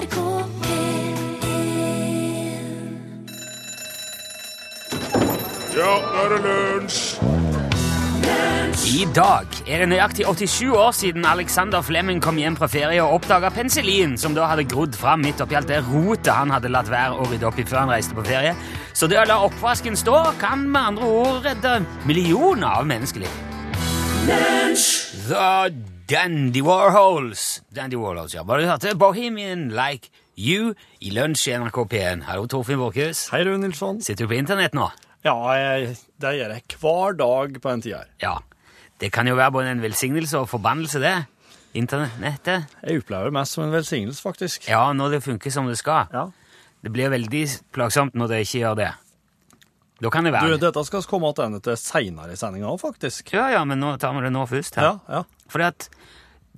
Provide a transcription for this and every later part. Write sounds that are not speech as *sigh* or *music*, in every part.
NRK P1 Ja, nå er det lunsj! I dag er det nøyaktig 87 år siden Alexander Flemming kom hjem fra ferie og oppdaga penicillin, som da hadde grodd fram midt oppi alt det rotet han hadde latt være å rydde opp i før han reiste på ferie. Så det å la oppvasken stå kan med andre ord redde millioner av menneskeliv. The Dandy Warhols. Dandy Warhols, ja. Bare du hørte? Bohemian Like You i lunsj i NRK P1. Hallo, Torfinn Borchhus. Hei, Rune Nilsson. Sitter du på internett nå? Ja, jeg, det gjør jeg hver dag på den tida her. Ja. Det kan jo være både en velsignelse og forbannelse, det. Internettet. Jeg opplever det mest som en velsignelse, faktisk. Ja, når det funker som det skal. Ja. Det blir veldig plagsomt når det ikke gjør det. Da kan det Du, dette skal vi komme tilbake til seinere i sendinga òg, faktisk. Ja, ja, men nå tar vi det nå først. her. Ja, ja. Fordi at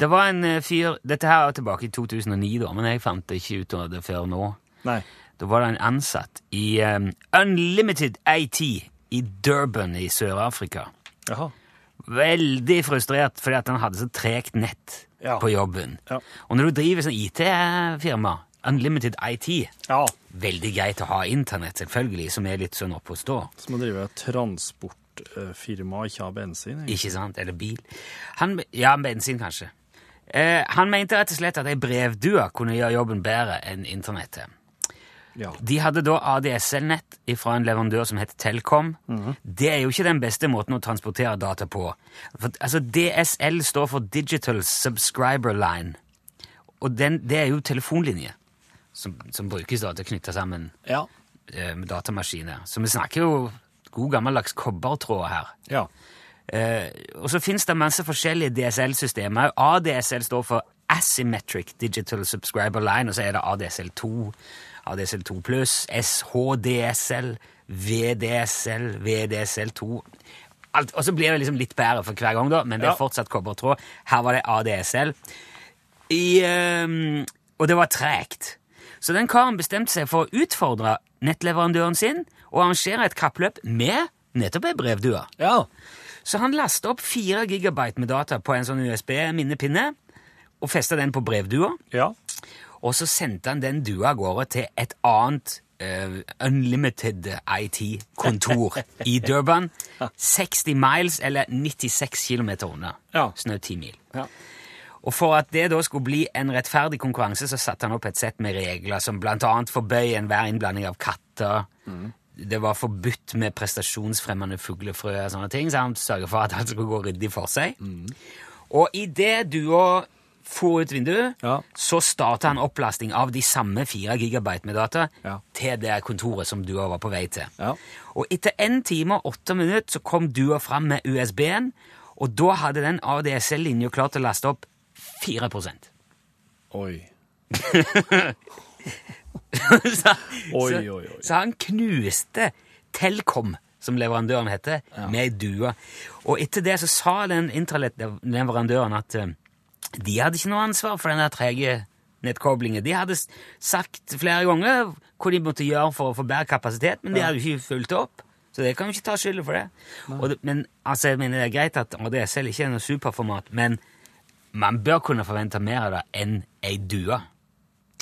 det var en eh, fyr Dette her er tilbake i 2009, da, men jeg fant det ikke ut av det før nå. Nei. Da var det en ansatt i um, Unlimited AT i Durban i Sør-Afrika. Jaha. Veldig frustrert fordi at han hadde så tregt nett Ja. på jobben. Ja. Og når du driver sånn IT-firma, Unlimited IT, Ja. veldig greit å ha internett, selvfølgelig, som er litt sånn oppe å stå. Som å drive et transportfirma og ikke ha bensin. egentlig. Ikke sant? Eller bil. Han, ja, bensin, kanskje. Eh, han mente rett og slett at ei brevdue kunne gjøre jobben bedre enn internettet. Ja. De hadde da ADSL-nett fra en leverandør som heter Telkom. Det er jo ikke den beste måten å transportere data på. For, altså, DSL står for Digital Subscriber Line. Og den, det er jo telefonlinje som, som brukes da til å knytte sammen Ja. eh, med datamaskiner. Så vi snakker jo god gammeldags kobbertråd her. ja. Eh, og så finnes det masse forskjellige DSL-systemer. ADSL står for Asymmetric Digital Subscriber Line, og så er det ADSL2, ADSL2 pluss, SHDSL, VDSL, VDSL2 Alt, Og så blir det liksom litt bedre for hver gang, da, men det er fortsatt kobbertråd. Her var det ADSL. I, ehm, og det var tregt. Så den karen bestemte seg for å utfordre nettleverandøren sin og arrangere et kappløp med nettopp ei brevdue. Ja. Så han lastet opp 4 gigabyte med data på en sånn USB-minnepinne og festet den på brevdua. Ja. Og så sendte han den dua av gårde til et annet uh, Unlimited IT-kontor *laughs* i Durban. 60 miles, eller 96 km unna. Ja. Snaut 10 mil. Ja. Og for at det da skulle bli en rettferdig konkurranse, så satte han opp et sett med regler som annet forbøy enhver innblanding av katter. Det var forbudt med prestasjonsfremmende fuglefrø og sånne ting, så han sørget for at alt skulle gå ryddig for seg. Og idet dua for ut vinduet, Ja. så startet han opplasting av de samme 4 gigabyte med data Ja. til det kontoret som dua var på vei til. Ja. Og etter en time og åtte minutter så kom dua fram med USB-en, og da hadde den ADSL-linja klart å laste opp 4% Oi. *laughs* *laughs* så, Oi, oi, oi. så han knuste Telkom, som leverandøren heter, med ei due. Og etter det så sa den intralett-leverandøren at uh, de hadde ikke noe ansvar for den der trege nettkoblingen. De hadde sagt flere ganger hva de måtte gjøre for å få bedre kapasitet, men de hadde ikke fulgt opp. Så det kan jo ikke ta skylda for det. Og det men altså, jeg mener Det er greit at ADSL ikke er noe superformat, men man bør kunne forvente mer av det enn ei due.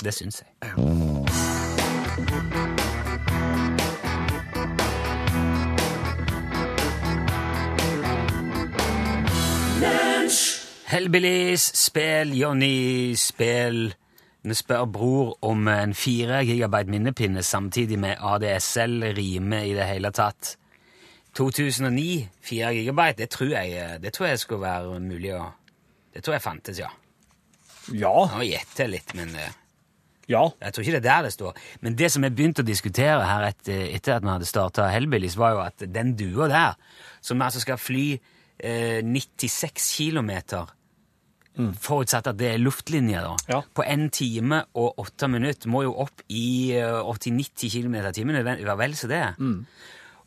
Det syns jeg. Hellbillies, spill, Johnny, spill. Vi spør bror om en 4 gigabyte minnepinne samtidig med ADSL rimer i det hele tatt. 2009, 4 gigabyte, det tror jeg, det tror jeg skulle være mulig å Det tror jeg fantes, ja. Ja. Nå gjetter jeg litt, men eh, Ja. jeg tror ikke det er der det står. Men det som jeg begynte å diskutere her etter, etter at vi hadde starta Hellbillies, var jo at den dua der, som altså skal fly eh, 96 km Forutsatt at det er luftlinje, da. Ja. På en time og åtte minutter må jo opp i eh, 80-90 km i timen. Det vel så det.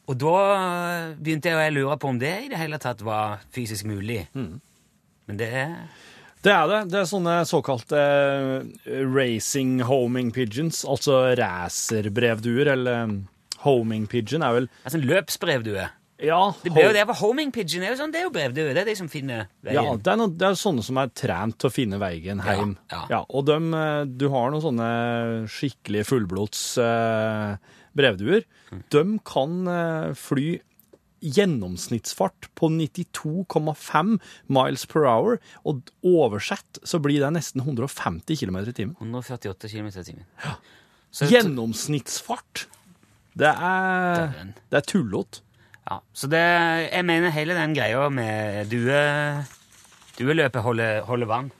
Og da begynte jeg å lure på om det i det hele tatt var fysisk mulig. Men det er Det er det. Det er sånne såkalte eh, racing homing pigeons, altså racerbrevduer, eller um, homing pigeon er vel altså en løpsbrevdue. Ja, Det blir jo det, for homing pigeon er jo sånn, det er jo brevdue. Det er de som finner veien. Ja, det er, noe, det er sånne som er trent til å finne veien hjem. ja. og dem, eh, du har noen sånne skikkelig fullblods eh, brevduer. Mm. De kan eh, fly gjennomsnittsfart på 92,5 miles per hour, og oversett så blir det nesten 150 km i timen. 148 km i timen. Ja. Gjennomsnittsfart! Det er, det er tullete. Ja, så det, jeg mener hele den greia med due, dueløpet holder, holder vann.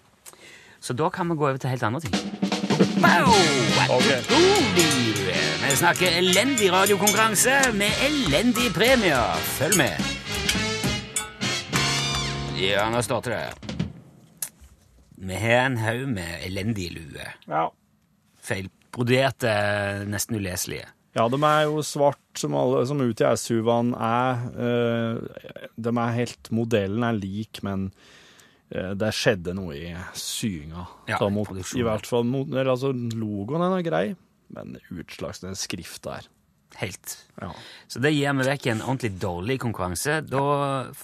Så da kan vi gå over til helt andre ting. Okay. Vi snakker elendig radiokonkurranse med elendige premier. Følg med. Ja, nå starter det. Vi har en haug med elendige luer. Ja. Feilbroderte, nesten uleselige. Ja, de er jo svart som alle som ute i SUV-ene er. eh, de er helt Modellen er lik, men eh, det skjedde noe i syinga. Ja, mot. I hvert fall mot, altså, logoen er grei, men utslags den skrifta her. Helt. Ja. Så det gir vi vekk en ordentlig dårlig konkurranse. Da,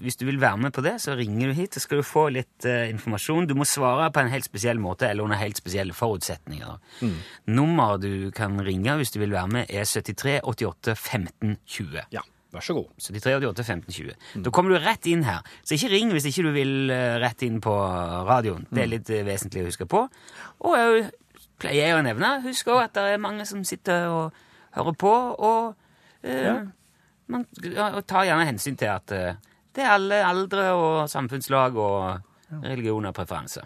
hvis du vil være med på det, så ringer du hit, så skal du få litt uh, informasjon. Du må svare på en helt spesiell måte eller under helt spesielle forutsetninger. Nummer du kan ringe hvis du vil være med, er 73 88 15 20. ja, vær så god. 73 88 15 20. Da kommer du rett inn her. Så ikke ring hvis ikke du vil uh, rett inn på radioen. Det er litt uh, vesentlig å huske på. Og jeg pleier å nevne, husk også at det er mange som sitter og hører på, og eh, Ja. man tar gjerne hensyn til at eh, det er alle aldre og samfunnslag og religioner og preferanser.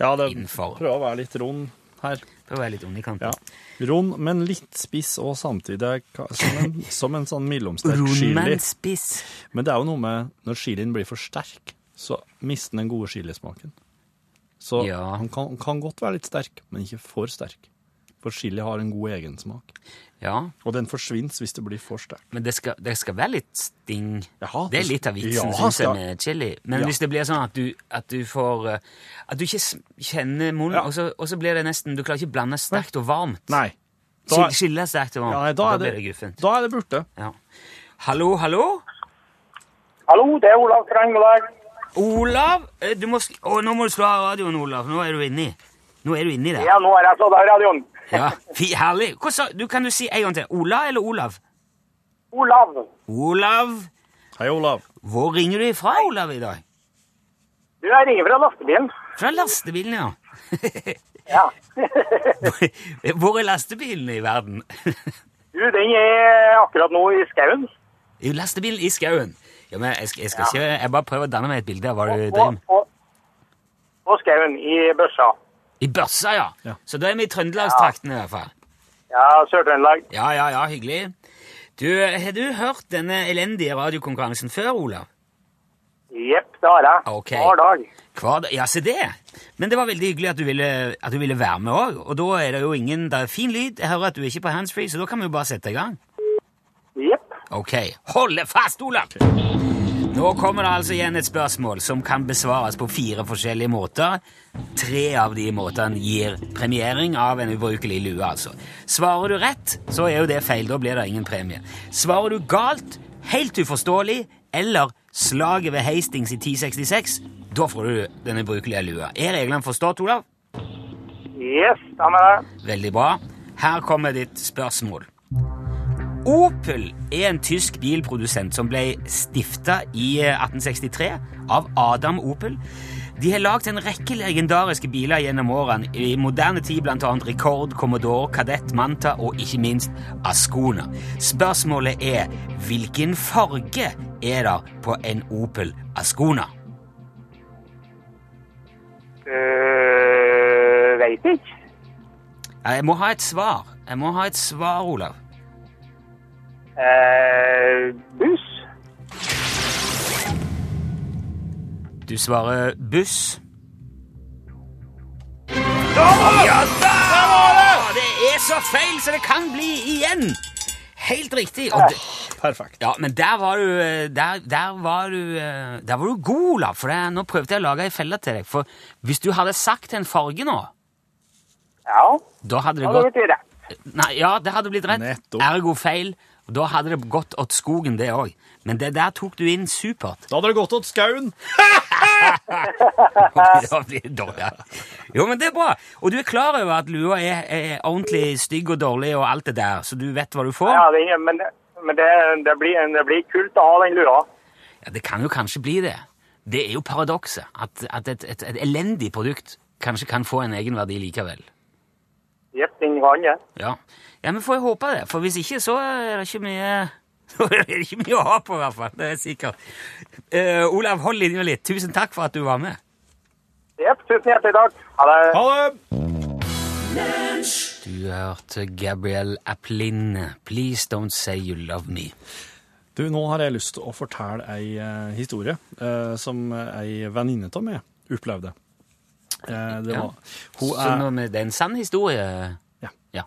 Ja, det Innenfor. prøver å være litt rund her. Prøver å være litt rund i kanten. Ja. Rund, men litt spiss og samtidig som en, *laughs* som en sånn mellomsterk chili. spiss. Men det er jo noe med når chilien blir for sterk, så mister den gode chilismaken. Så Ja. han kan, kan godt være litt sterk, men ikke for sterk. For chili har en god egensmak. Ja, Og den forsvinner hvis det blir for sterk. men det skal, det skal være litt sting. Jaha, det er litt av vitsen, ja, synes jeg, med chili. Men Ja. hvis det blir sånn at du, at du får eh, At du ikke kjenner munnen, Ja. og, så, og så blir det nesten Du klarer ikke blande sterkt og varmt. Nei. Da, Skil- Skille sterkt og varmt. ja, nei, da, er blir det, det guffent. da er det borte. Ja. Hallo, hallo? Hallo, det er Olav. God dag. Olav? Eh, Du må, å, nå må du slå av radioen, Olav. Nå er du inni. Nå er du inni der. Ja, nå er jeg så der, radioen. Ja, Herlig. Hva sa du? Kan du si en gang til? Ola eller Olav? Olav, Olav. Hei, Olav. Hvor ringer du ifra, Olav, i dag? du jeg ringer fra lastebilen. Fra lastebilen, ja. *laughs* Ja. *laughs* Hvor er lastebilen i verden? *laughs* Du, den er akkurat nå i skauen. I lastebilen i skauen. Ja, men jeg jeg skal ikke Jeg bare prøver å danne meg et bilde av hva du driver med. og skauen i børsa. I børsa, ja. Ja. Så da er vi i Trøndelagstrakten i hvert fall. Ja, Sør-Trøndelag. Ja, ja, ja, hyggelig. Du, Har du hørt denne elendige radiokonkurransen før, Olav? Jepp, det har jeg. Ok. Hver dag. Hver dag. Ja, se det. Men det var veldig hyggelig at du ville, at du ville være med òg. Og da er det jo ingen Det er fin lyd. Jeg hører at du er ikke på handsfree, så da kan vi jo bare sette i gang. Jepp. Ok, hold fast, Olav! Nå kommer det altså igjen et spørsmål som kan besvares på fire forskjellige måter. Tre av de måtene gir premiering av en ubrukelig lue, altså. Svarer du rett, så er jo det feil. Da blir det ingen premie. Svarer du galt, helt uforståelig, eller slaget ved Hastings i 1066, da får du den ubrukelige lua. Er reglene forstått, Olav? Yes, stemmer det. Veldig bra. Her kommer ditt spørsmål. Opel er en tysk bilprodusent som ble stifta i eh, 1863 av Adam Opel. De har lagd en rekke legendariske biler gjennom årene, i moderne tid bl.a. Rekord, Commodore, Kadett, Manta og ikke minst Ascona. Spørsmålet er hvilken farge er det på en Opel Ascona? Uh, Veit ikke. Jeg må ha et svar. Jeg må ha et svar, Olav. Uh, buss. Du svarer buss. Ja da! Det er så feil så det kan bli igjen! Helt riktig. Og det, Perfekt. ja, men der var du Der, der var du eh, Der var du god, Olav. For det, nå prøvde jeg å lage ei felle til deg. For hvis du hadde sagt en farge nå, Ja, da hadde det gått. Nei, ja, det hadde blitt rett. Nettopp. Ergo feil. Og Da hadde det gått åt skogen, det òg. Men det der tok du inn supert. Da hadde det gått åt skauen! *laughs* Da blir det. Jo, men det er bra. Og du er klar over at lua er, er ordentlig stygg og dårlig og alt det der, så du vet hva du får? Ja, det, er- men, men det, det, blir, det blir kult å ha den lua. Ja, det kan jo kanskje bli det. Det er jo paradokset. At, at et, et, et elendig produkt kanskje kan få en egenverdi likevel. Jepp, den kan det. Ja. Ja, men får håpe det. For hvis ikke, så er det ikke mye *laughs* så er det ikke mye å ha på, i hvert fall. Det er sikkert. Uh, Olav, hold linja litt. Tusen takk for at du var med. Jepp, tusen hjertelig takk. Ha det. Ha det! Du hørte Gabriel Applin, Please don't say you love me. Du, nå har jeg lyst til å fortelle ei eh, historie uh, som ei venninne av meg opplevde. Eh, det Ja. var, hun Så nå med, det er en sann historie? Ja. ja.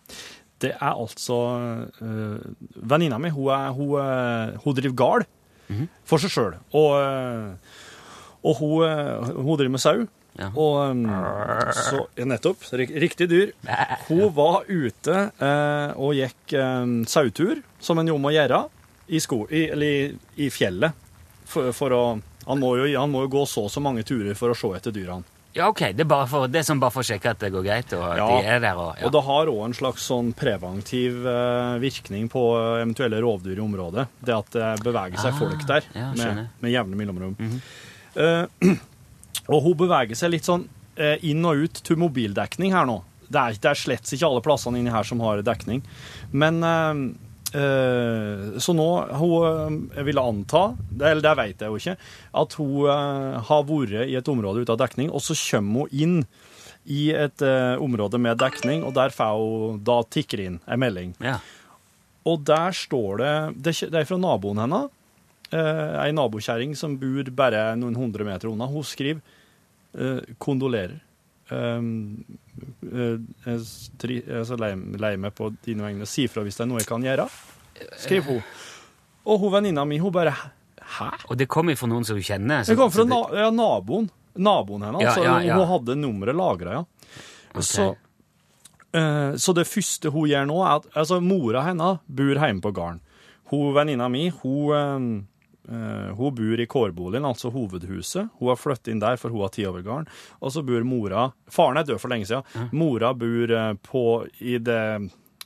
Det er altså uh, Venninna mi, hun, er, hun, eh, hun driver gard for seg sjøl. Og, eh, og hun, hun driver med sau. Ja. Og så Nettopp. Riktig dyr. *laughs* Hun var ute eh, og gikk um, sautur, som en jo må gjøre, i, sko, i, eller i, fjellet. For, for å han må, jo, han må jo gå så og så mange turer for å se etter dyrene. Ja, ok. Det er, bare for, det er sånn bare for å sjekke at det går greit, og at Ja. de er der. Og, ja. Og det har òg en slags sånn preventiv eh, virkning på eventuelle rovdyr i området. Det at det beveger seg Ah, folk der ja, med, med jevne mellomrom. Eh, *clears throat* og hun beveger seg litt sånn uh, inn og ut til mobildekning her nå. Det er, det er slett ikke alle plassene inni her som har dekning. Men eh, Så nå hun, eh, Jeg ville anta, eller det vet jeg jo ikke, at hun eh, har vært i et område ute av dekning, og så kommer hun inn i et eh, område med dekning, og der får hun da tikker inn en melding. ja. Og der står det Det er- fra naboen hennes. Eh, ei nabokjerring som bor bare noen hundre meter unna. Hun skriver eh, 'kondolerer'. Jeg er så lei, lei meg på dine vegne. Si fra hvis det er noe jeg kan gjøre, skriver hun. Og hun venninna mi, hun bare 'hæ?' Og det kommer fra noen som hun kjenner? så- Det kom fra na ja, naboen. Naboen hennes. Ja, ja, ja. Hun hadde nummeret lagra, ja. Så, uh, så det første hun gjør nå, er at altså, mora hennes bor hjemme på gården. Hun venninna mi, hun, eh, hun bor i kårboligen, altså hovedhuset. Hun har flyttet inn der, for hun har tid over gården. Og så bor mora Faren er død for lenge siden. Mora bor eh, på i det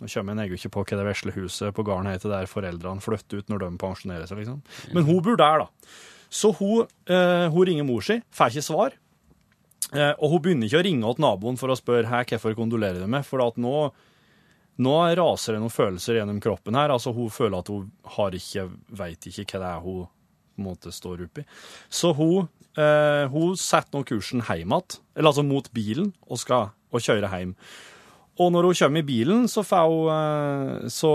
nå kommer jeg ikke på hva det vesle huset på gården heter der foreldrene flytter ut når de pensjonerer seg, liksom. Men hun bor der, da. Så hun, eh, hun ringer mor si, får ikke svar. Eh, og hun begynner ikke å ringe til naboen for å spørre «Hæ, hvorfor kondolerer du med, for at nå, nå raser det noen følelser gjennom kroppen her. Altså, hun føler at hun har ikke, vet ikke hva det er hun på en måte står oppi. Så hun, eh, hun setter nå kursen hjem igjen, eller altså mot bilen, og skal og kjøre hjem. Og når hun kommer i bilen, så får hun eh, Så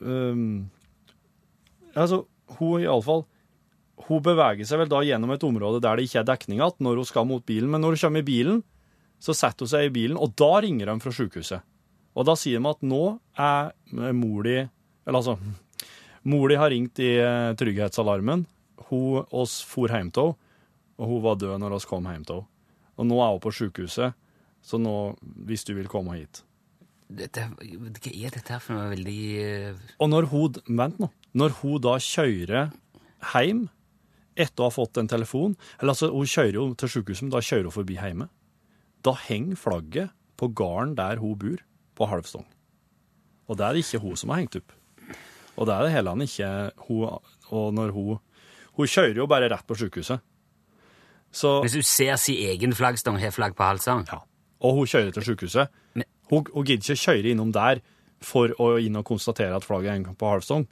um, Altså, hun iallfall Hun beveger seg vel da gjennom et område der det ikke er dekning igjen når hun skal mot bilen, men når hun kommer i bilen, så setter hun seg i bilen, og da ringer de fra sykehuset. Og da sier de at nå er mor di Eller altså Mor di har ringt i eh, trygghetsalarmen. Hun oss for hjem til henne, og hun var død når oss kom hjem til henne. Og nå er hun på sykehuset, så nå, hvis du vil komme hit Dette, hva er dette for noe veldig eh, Og når hun, vent nå, når hun da kjører hjem etter å ha fått en telefon, eller altså hun kjører jo til sykehuset, men da kjører hun forbi hjemme, da henger flagget på gården der hun bor, på halvstong. Og det er det ikke hun som har hengt opp. Og det er det heller ikke hun, og når hun, hun kjører jo bare rett på sykehuset. Så, Hvis hun ser sin egen flaggstang har flagg på halsen ja, og hun kjører til sykehuset. Men- Hun, hun gidder ikke kjøre innom der for å inn og konstatere at flagget henger på halvstong.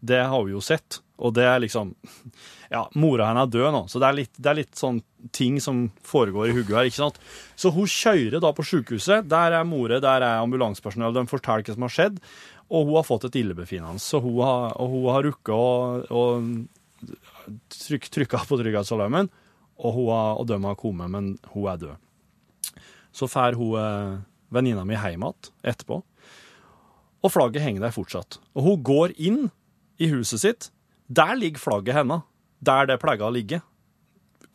Det har hun jo sett. Og det er liksom *laughs* Ja, mora hennes er død nå, så det er litt, det er litt sånn ting som foregår i hodet her, ikke sant. Så hun kjører da på sykehuset. Der er more, der er ambulansepersonell. De forteller hva som har skjedd. Og hun har fått et illebefinnende. Så hun har, og hun har rukket å, å tryk, på trygghetsalarmen, og, hun har, og de har kommet, men hun er død. Så drar hun eh, venninna mi hjem etterpå, og flagget henger der fortsatt. Og hun går inn i huset sitt. Der ligger flagget henne. der det pleier å ligge.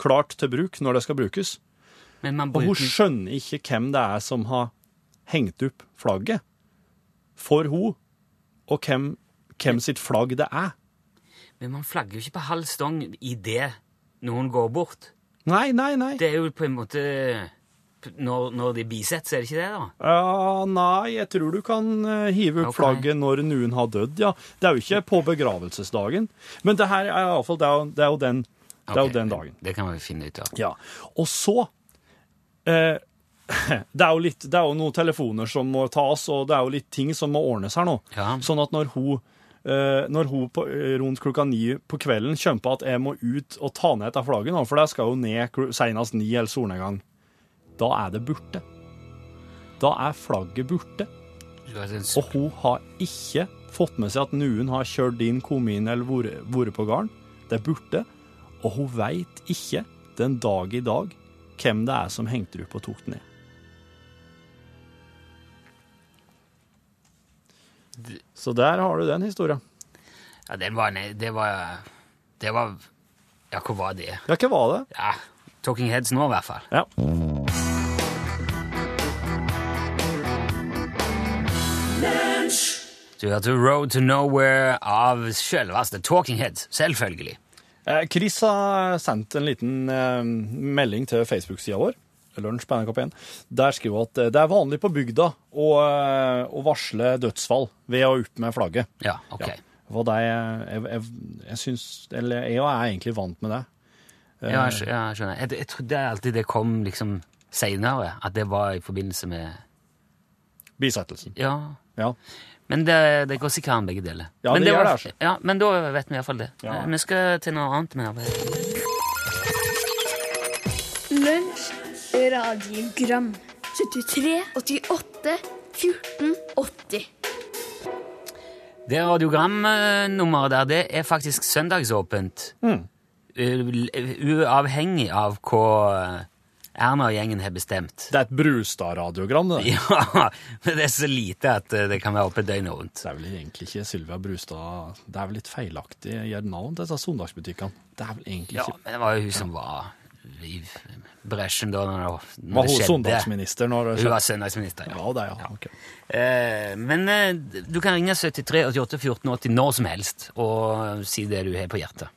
Klart til bruk når det skal brukes. Men man Og hun skjønner ikke hvem det er som har hengt opp flagget for hun, og hvem, hvem sitt flagg det er. Men man flagger jo ikke på halv stong idet noen går bort. Nei, nei, nei. Det er jo på en måte Når, når de bisetter, er det ikke det, da? Ja, nei, jeg tror du kan eh, hive opp okay. flagget når noen har dødd, ja. Det er jo ikke på begravelsesdagen. Men det her er iallfall det, er det er jo den, det er jo den dagen. Det kan vi finne ut av. Ja. Og så eh, *laughs* det, er jo litt, det er jo noen telefoner som må tas, og det er jo litt ting som må ordnes her nå. Ja. Sånn at når hun, eh, når hun på, rundt klokka ni på kvelden kommer på at jeg må ut og ta ned dette flagget, nå, for det skal jo ned senest ni eller solnedgang, da er det borte. Da er flagget borte. Og hun har ikke fått med seg at noen har kjørt inn, kommet inn eller vært- på gården. Det er borte. Og hun veit ikke den dag i dag hvem det er som hengte opp og tok den ned. Så der har du den historien. Ja, den var Det var Det var Ja, hva var det? Ja, hva var det? Ja, Talking Heads nå, i hvert fall. Ja. Du hørte Road to Nowhere av selveste Talking Heads. Selvfølgelig. Eh, Chris har sendt en liten eh, melding til Facebook-sida vår, Lunsj på NRK1. Der skriver hun at eh, det er vanlig på bygda å, å varsle dødsfall ved å opp med flagget. Ja, ok. Ja. Det, jeg, jeg, jeg syns Eller jeg er egentlig vant med det. Ja, jeg skjønner. Jeg, jeg trodde alltid det kom liksom seinere, at det var i forbindelse med Bisettelsen. Ja. Ja. Men det, det går sikkert an, begge deler. Ja, men det gjør det, altså. Ja, men da vet vi iallfall det. Ja. Eh, Vi skal til noe annet med det. Lunsj radiogram 73 88 14 80 Det radiogramnummeret der, det er faktisk søndagsåpent. Mm. Uavhengig av hva Erna og gjengen har bestemt. Det er et Brustad-radiogram, det. *laughs* Ja, men det er så lite at eh, det kan være oppe døgnet rundt. Det er vel egentlig ikke Sylvia Brustad Det er vel litt feilaktig å gjøre navn til disse søndagsbutikkene. Det er vel egentlig ikke Ja, men det var jo hun som var i bresjen da når det, Var når det hun skjedde. søndagsminister når det Hun var søndagsminister, ja. Ja, det, ja. ok. Eh, men eh, du kan ringe 73 88 14 80 når som helst og si det du har på hjertet.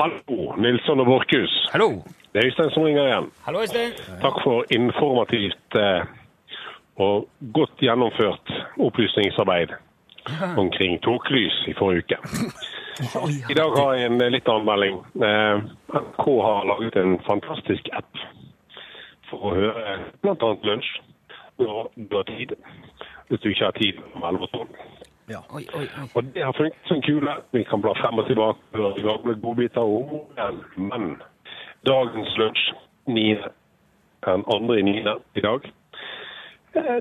Hallo, Nilsson og Borchhus. Hallo! Det er Øystein som ringer igjen. Hallo, Øystein. Takk for informativt eh, og godt gjennomført opplysningsarbeid omkring tåkelys i forrige uke. I dag har jeg en litt annen melding. Eh, NRK har laget en fantastisk app for å høre bl.a. lunsj når du har tid. Hvis du ikke har tid mellom 11 og 12. Oi, oi, oi. Og det har funket som kule. Vi kan bla frem og tilbake og høre gamle godbiter om ord, Men dagens lunsj, 9. den andre i 9. i dag, eh,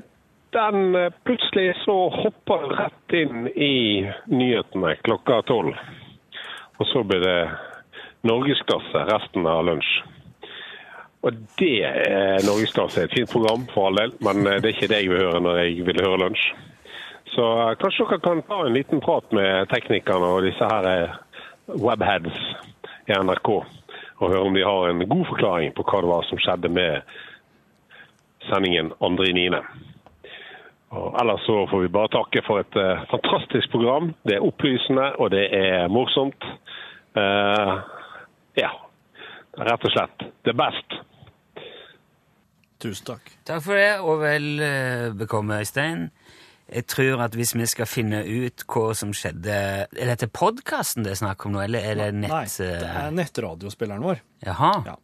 den eh, plutselig så hopper rett inn i nyhetene klokka tolv. Og så blir det norgesklasse resten av lunsj. Og det er norgesklasse et fint program, for all del, men eh, det er ikke det jeg vil høre når jeg vil høre lunsj. Så kanskje dere kan ta en liten prat med teknikerne og disse her webheads i NRK, og høre om de har en god forklaring på hva det var som skjedde med sendingen 2.9. Og ellers så får vi bare takke for et eh, fantastisk program. Det er opplysende, og det er morsomt. Uh, ja, rett og slett det er best. Tusen takk. Takk for det, og vel eh, bekomme, Øystein. Jeg tror at hvis vi skal finne ut hva som skjedde Er dette podkasten det er snakk om nå, eller er det nett... Nei, det eh, er nettradiospilleren vår. Jaha. Ja.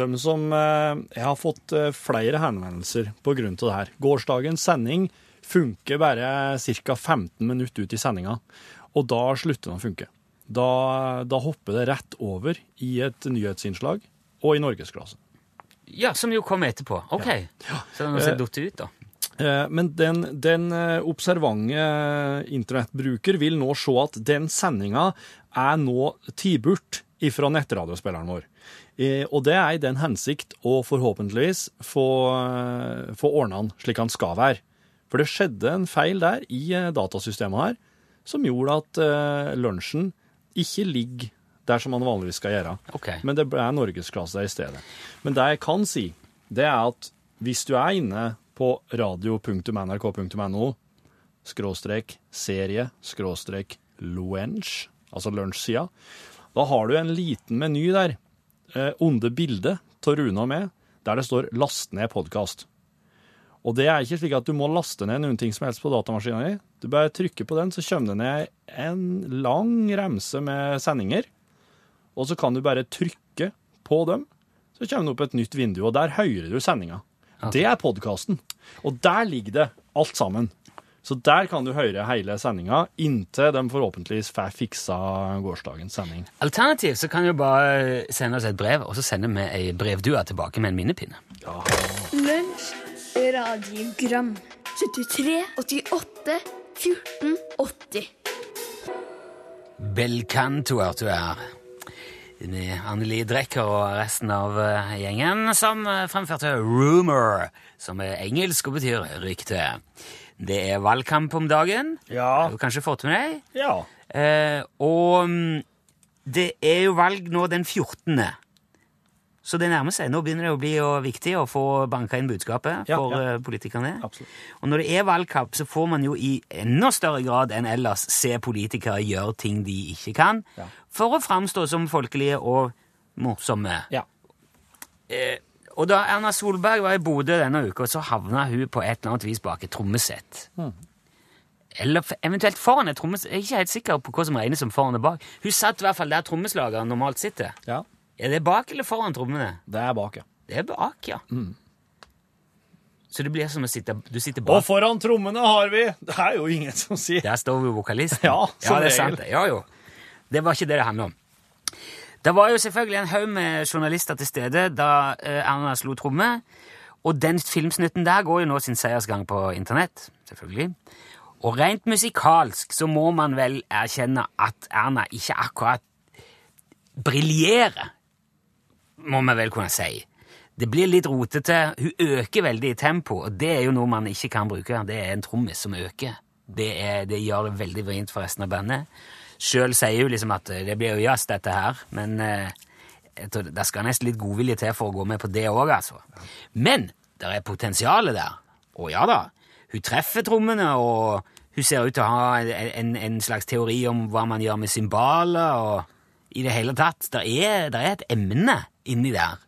De som eh, Jeg har fått eh, flere henvendelser på grunn av det her. Gårsdagens sending funker bare ca. 15 minutter ut i sendinga, og da slutter den å funke. Da, da hopper det rett over i et nyhetsinnslag og i norgesklasse. Ja, som jo kom etterpå. Ok. Så den har sett datt ut, da. Eh, Men den, den eh, observante internettbruker vil nå se at den sendinga er nå tidburt ifra nettradiospilleren vår. Eh, Og det er i den hensikt å forhåpentligvis få, eh, få ordna den slik han skal være. For det skjedde en feil der i eh, datasystemet her som gjorde at eh, lunsjen ikke ligger der som man vanligvis skal gjøre. Okay. Men det er norgesklasse i stedet. Men det jeg kan si, det er at hvis du er inne på radio.nrk.no, skråstrek serie skråstrek lunsj, altså lunsjsida. Da har du en liten meny der, eh, bilde, bildet av Rune og meg, der det står 'last ned podkast'. Og det er ikke slik at du må laste ned noen ting som helst på datamaskinen din. Du bare trykker på den, så kommer det ned en lang remse med sendinger. Og så kan du bare trykke på dem, så kommer det opp et nytt vindu, og der hører du sendinga. Det er podkasten. Og der ligger det alt sammen. Så der kan du høre hele sendinga inntil de forhåpentligvis får fiksa gårsdagens sending. Alternativt så kan du bare sende oss et brev, og så sender vi ei brevdue tilbake med en minnepinne. Lunsj, radiogram 73, 88, 14, 80 Belcanto hørte du her. Med Anneli Drecker og resten av eh, gjengen, som eh, fremførte Rumor, som er engelsk og betyr rykte. Det er valgkamp om dagen. Ja. Har du kanskje fått med deg? Ja. Eh, og mm, det er jo valg nå den 14. Så det nærmer seg. Nå begynner det å bli jo viktig å få banka inn budskapet Ja, for ja. eh, politikerne. Absolutt. Og når det er valgkamp, så får man jo i enda større grad enn ellers se politikere gjøre ting de ikke kan, Ja. For å framstå som folkelige og morsomme. Ja. Eh, og da Erna Solberg var i Bodø denne uka, så havna hun på et eller annet vis bak et trommesett. Eller eventuelt foran et trommesett. Jeg er ikke helt sikker på hva som regnes som foran og bak. Hun satt i hvert fall der trommeslageren normalt sitter. ja. Er det bak eller foran trommene? Det er bak, ja. Det er bak, ja. Så det blir som å sitte Du sitter Og foran trommene har vi Det er jo ingen som sier Der står jo vokalisten. Ja, som det er regel. sant. Ja, jo. Det var ikke det det handler om. Det var jo selvfølgelig en haug med journalister til stede da eh, Erna slo tromme. Og den filmsnutten der går jo nå sin seiersgang på internett, selvfølgelig. Og rent musikalsk så må man vel erkjenne at Erna ikke akkurat briljerer, må vi vel kunne si. Det blir litt rotete. Hun øker veldig i tempo, og det er jo noe man ikke kan bruke. Det er en trommis som øker. Det, er, det gjør det veldig vrient for resten av bandet. Sjøl sier hun liksom at eh, det blir jo jazz, dette her, men eh, tror det skal nesten litt godvilje til for å gå med på det òg, altså. Men det er potensialet der. Og ja da, hun treffer trommene, og hun ser ut til å ha en, en, slags teori om hva man gjør med cymbaler, og i det hele tatt. Det er, er et emne inni der.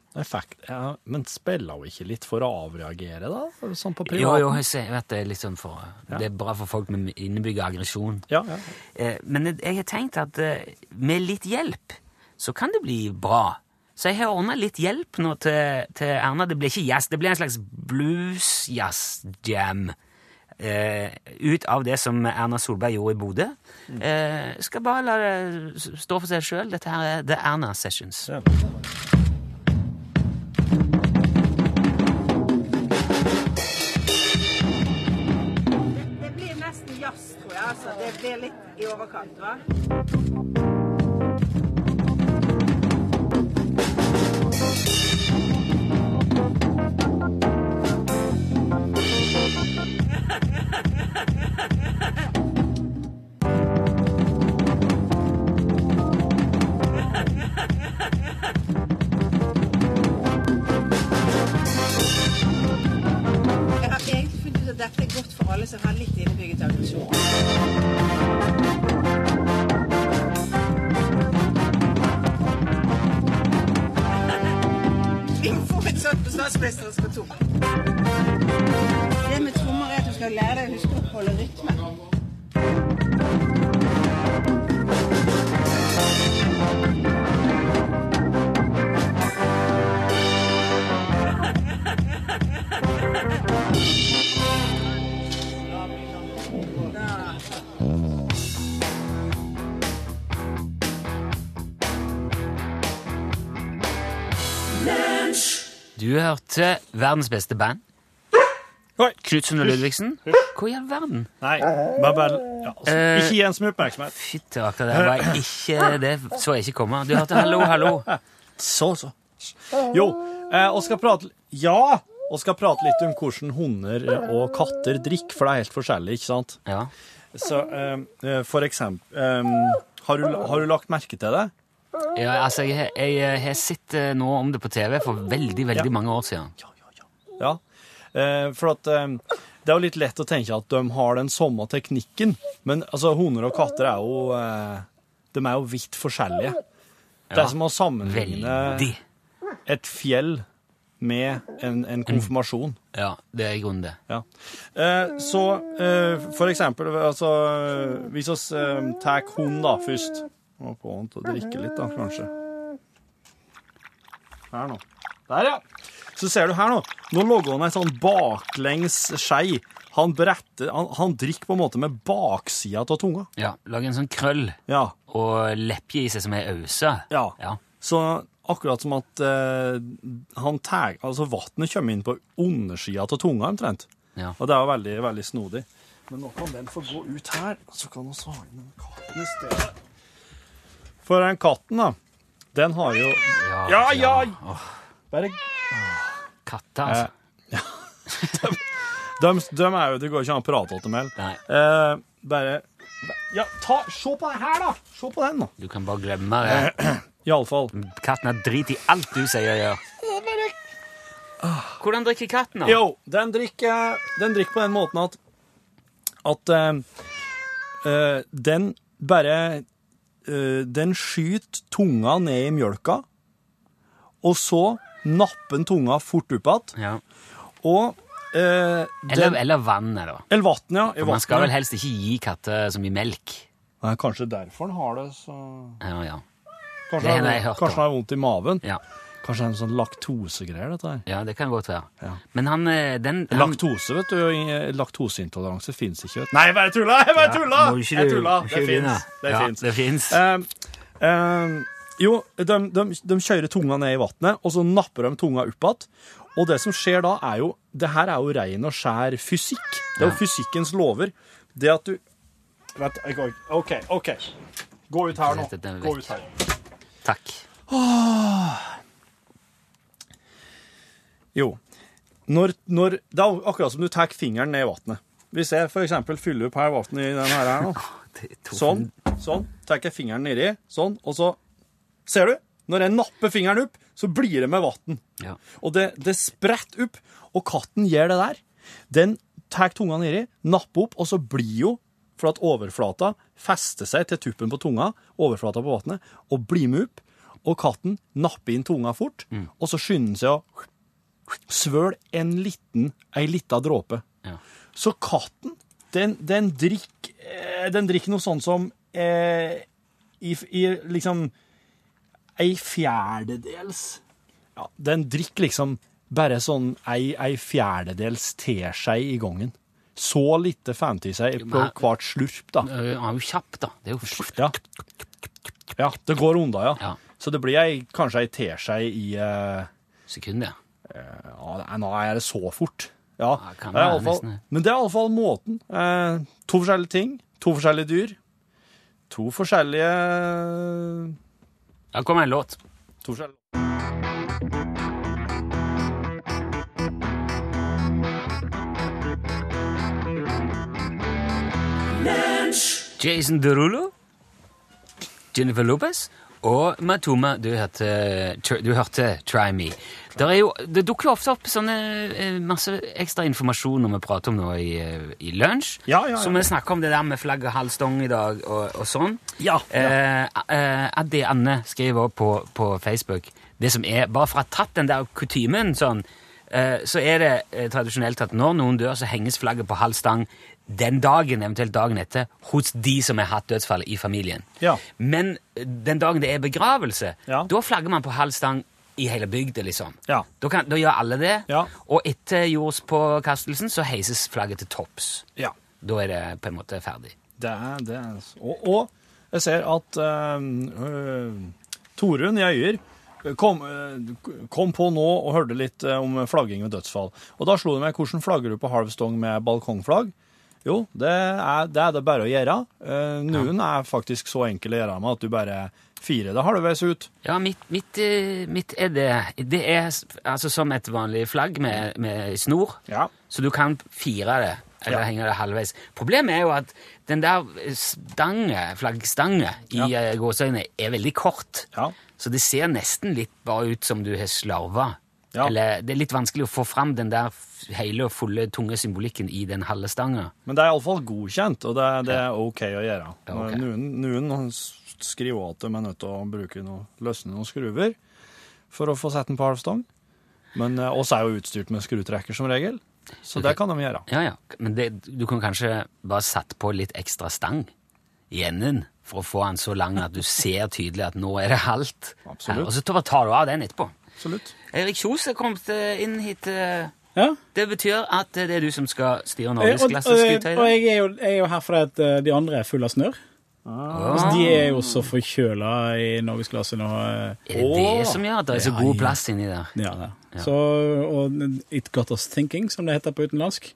Ja, men spiller hun ikke litt for å avreagere, da? Sånn på privaten? jo, jeg ser- vet det er litt sånn for Det er bra for folk med innebygget aggresjon. Ja, ja. Eh, Men jeg- har tenkt at eh, med litt hjelp så kan det bli bra. Så jeg har ordna litt hjelp nå til, til Erna. Det blir ikke jazz, det blir en slags blues-jazz-jam. Eh, ut av det som Erna Solberg gjorde i Bodø. Eh, skal bare la det stå for seg sjøl. Dette her er The Erna Sessions. Ja. Det er litt i overkant, hva? Jeg *laughs* dette er godt for alle som har litt innebygget aggresjon. *laughs* Vi må få et sånt på statsministerens kontor. Det med trommer er at du skal lære deg å huske å holde rytmen. Du hørte verdens beste band. Knutsen og Ludvigsen. Hvor i all verden? Nei, bare, bare ja, altså, Eh, Ikke gi en som oppmerksomhet. Fytti rakker, det var ikke Det så jeg ikke komme. Du hørte Hallo, hallo. Så, så. Jo, eh, og skal prate Ja! Og skal prate litt om hvordan hunder og katter drikker, for det er helt forskjellig, ikke sant? Ja. Så eh, eh, for eksempel eh, har, du, har du lagt merke til det? Ja, altså, jeg, har sett eh, noe om det på TV for veldig, veldig mange år siden. Ja. Eh, for at eh, det er jo litt lett å tenke at de har den samme teknikken, men altså, hunder og katter er jo eh, De er jo vidt forskjellige. Det er som å sammenligne Veldig. et fjell med en, en konfirmasjon. Ja, det er i grunnen det. Ja. Eh, så eh, for eksempel, altså Hvis vi eh, tar hund da først Må få han til å drikke litt, da, kanskje. Her nå. Der, ja. Så ser du her nå. Nå logger han ei sånn baklengs skei. Han bretter han, han drikker på en måte med baksida av tunga. Ja, Lager en sånn krøll Ja. og lepje i seg som ei ause. ja. Ja. Så akkurat som at eh, han tar Altså, vannet kommer inn på undersida av tunga, omtrent. Ja. Og det er jo veldig, veldig snodig. Men nå kan den få gå ut her, så kan vi ha inn den katten i stedet. For den katten, da, den har jo Ja, ja! Bare Katter, altså. *laughs* de, de er jo Det går ikke an å prate til dem. Eh, bare Ja, ta, se på den her, da! Se på den, nå. Du kan bare glemme det. *clears throat* Iallfall. Katten har drit i alt du sier og gjør. Hvordan drikker katten, da? Jo, den drikker, den drikker på den måten at at uh, uh, den bare eh, Den skyter tunga ned i mjølka, og så napper den tunga fort opp igjen. Ja. Og eh, Eller, den, eller vannet, da. Eller vann, ja. For man skal vel helst ikke gi katter så mye melk. Nei, Kanskje derfor den har det så Ja, ja. Kanskje Det har den har vondt i maven. Ja, Kanskje det er en sånn laktosegreier, dette her. ja det kan godt være. Ja. Men han, eh, den han, Laktose, vet du. i- Laktoseintoleranse fins ikke. vet du. Nei, jeg bare tulla! Jeg *laughs* bare tulla! Ja, ikke Jeg tulla. Det fins. Det Ja, fins. det fins. Eh, eh, jo, de, de, de kjører tunga ned i vannet, og så napper de tunga opp igjen. Og det som skjer da, er jo Det her er jo ren og skjær fysikk. Det er jo fysikkens lover. Det at du Vent, jeg går OK, OK. Gå ut her nå. Gå ut her. Takk. Jo. Når, når, det er akkurat som du tar fingeren ned i vannet. Hvis jeg eksempel fyller opp her vannet i denne her, nå, *laughs* sånn, sånn, tar jeg fingeren nedi, sånn, og så Ser du? Når jeg napper fingeren opp, så blir det med vann. Ja. Og det, det spretter opp, og katten gjør det der. Den tar tunga nedi, napper opp, og så blir jo, for at overflata fester seg til tuppen på tunga, overflata på vannet, og blir med opp. Og katten napper inn tunga fort, og så skynder den seg å svøle en liten, ei lita dråpe. Ja. Så katten, den, den drikker eh, Den drikker noe sånn som eh, i, i liksom ei fjerdedels Ja, den drikker liksom bare sånn ei, ei fjerdedels teskje i gangen. Så lite fanti seg på hvert slurp, da. Han er jo kjapp, da. Det er jo Ja. ja, det går unna, ja. Ja. Så det blir ei, kanskje ei teskje i eh, sekunder. Ja, nei, nå er det så fort. Ja, Ja, det er fall, men det er iallfall måten. Eh, to forskjellige ting, to forskjellige dyr. To forskjellige Da kommer en låt. To forskjellige Jason Derulo, Jennifer Lopez og Matoma. Du hørte, du hørte Try Me. Der er jo, det dukker jo ofte opp sånne eh, masse ekstra informasjon når vi prater om noe i, eh, i lunsj. Ja, ja, ja. Så vi snakker om det der med flagg og halvstong i dag og, og sånn. Ja, ja. eh, Addi Anne skriver på, på Facebook det som er, Bare for å ha tatt den der kutymen sånn, eh, så er det eh, tradisjonelt at når noen dør, så henges flagget på halv stang den dagen, eventuelt dagen etter, hos de som har hatt dødsfallet i familien. Ja. Men eh, den dagen det er begravelse, Ja. da flagger man på halv stang i hele bygda, liksom. Ja. Da, kan, da gjør alle det, Ja. og etter jordspåkastelsen så heises flagget til topps. Ja. Da er det på en måte ferdig. Det er det. er- Og, og jeg ser at øh, øh, Torunn i Øyer kom, øh, kom på nå og hørte litt øh, om flagging ved dødsfall. Og da slo det meg hvordan flagger du på halv stong med balkongflagg? Jo, det er det, er det bare å gjøre. Eh, noen er faktisk så enkel å gjøre med at du bare firer det halvveis ut. Ja, mitt, mitt, eh, mitt er det Det er altså som et vanlig flagg med, med snor, Ja. så du kan fire det, eller Ja. henge det halvveis. Problemet er jo at den der stange, flaggstange i Ja. gåseøynene er veldig kort, Ja. så det ser nesten litt bare ut som du har slarva. Ja. Eller det er litt vanskelig å få fram den der hele og fulle, tunge symbolikken i den halve stanga. Men det er iallfall godkjent, og det, det er OK å gjøre. Okay. Noen, noen skriver at de er nødt til å bruke noe, løsne noen skruver for å få sett den på halvstang. Men eh, oss er jo utstyrt med skrutrekker som regel, så det kan de gjøre. Ja, ja. Men det, du kan kanskje bare satt på litt ekstra stang i enden for å få den så lang at du ser tydelig at nå er det halvt. Absolutt. Ja, og så tar du av den etterpå. Absolutt. Eirik Kjos er kommet eh, inn hit. eh. Ja. Det betyr at det er du som skal styre Eh, Og, og, norgesklasseskuta og jeg, er jo, jeg er jo her fordi at eh, de andre er fulle av snørr. Altså, de er jo så forkjøla i norgesklasse og eh, Er det det som gjør at det er så god plass inni der? Ja, ja. Så, og It got us thinking, som det heter på utenlandsk.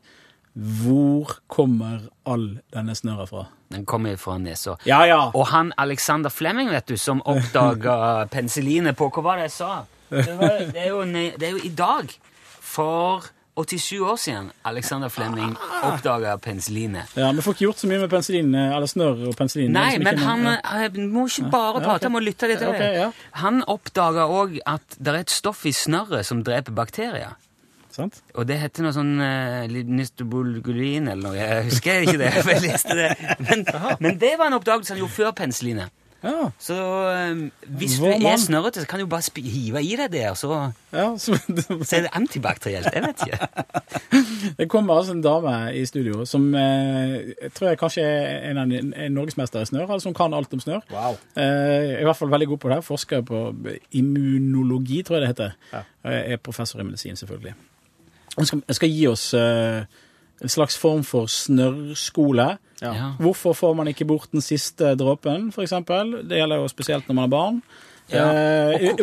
Hvor kommer all denne snørra fra? Den kommer fra nesa. Ja, ja. Og han Alexander Flemming, vet du, som oppdaga *laughs* penicillinet på Hva var det jeg sa? Det, var, det, er jo, det er jo i dag, for 87 år siden, Alexander Flemming oppdaga penicillinet. ja. Vi får ikke gjort så mye med penicillin, eh, eller snørr og penicillin. Nei, men han eh, må ikke bare Ja, prate, ok. han må lytte litt til okay, ja. Han oppdaga òg at det er et stoff i snørret som dreper bakterier. Sant? Og det heter noe sånn uh, nystobulgurin eller noe. Jeg husker ikke det, *laughs* for jeg leste det. Men, men det var en oppdagelse han gjorde før penicillinet. Ja. Så um, hvis du er mann. snørrete, så kan du bare hive i deg det, og så, ja så, *laughs* så er det antibakterielt. Jeg vet ikke. *laughs* Det kommer bare en dame i studio som eh, jeg tror jeg kanskje er en av de- en norgesmester i snørr, altså som kan alt om snørr. Wow. Eh, I hvert fall veldig god på det. Forsker på immunologi, tror jeg det heter. Og Jeg er professor i medisin, selvfølgelig. Jeg skal, jeg skal gi oss eh, en slags form for snørrskole. Ja. Hvorfor får man ikke bort den siste dråpen, f.eks.? Det gjelder jo spesielt når man er barn. Ja.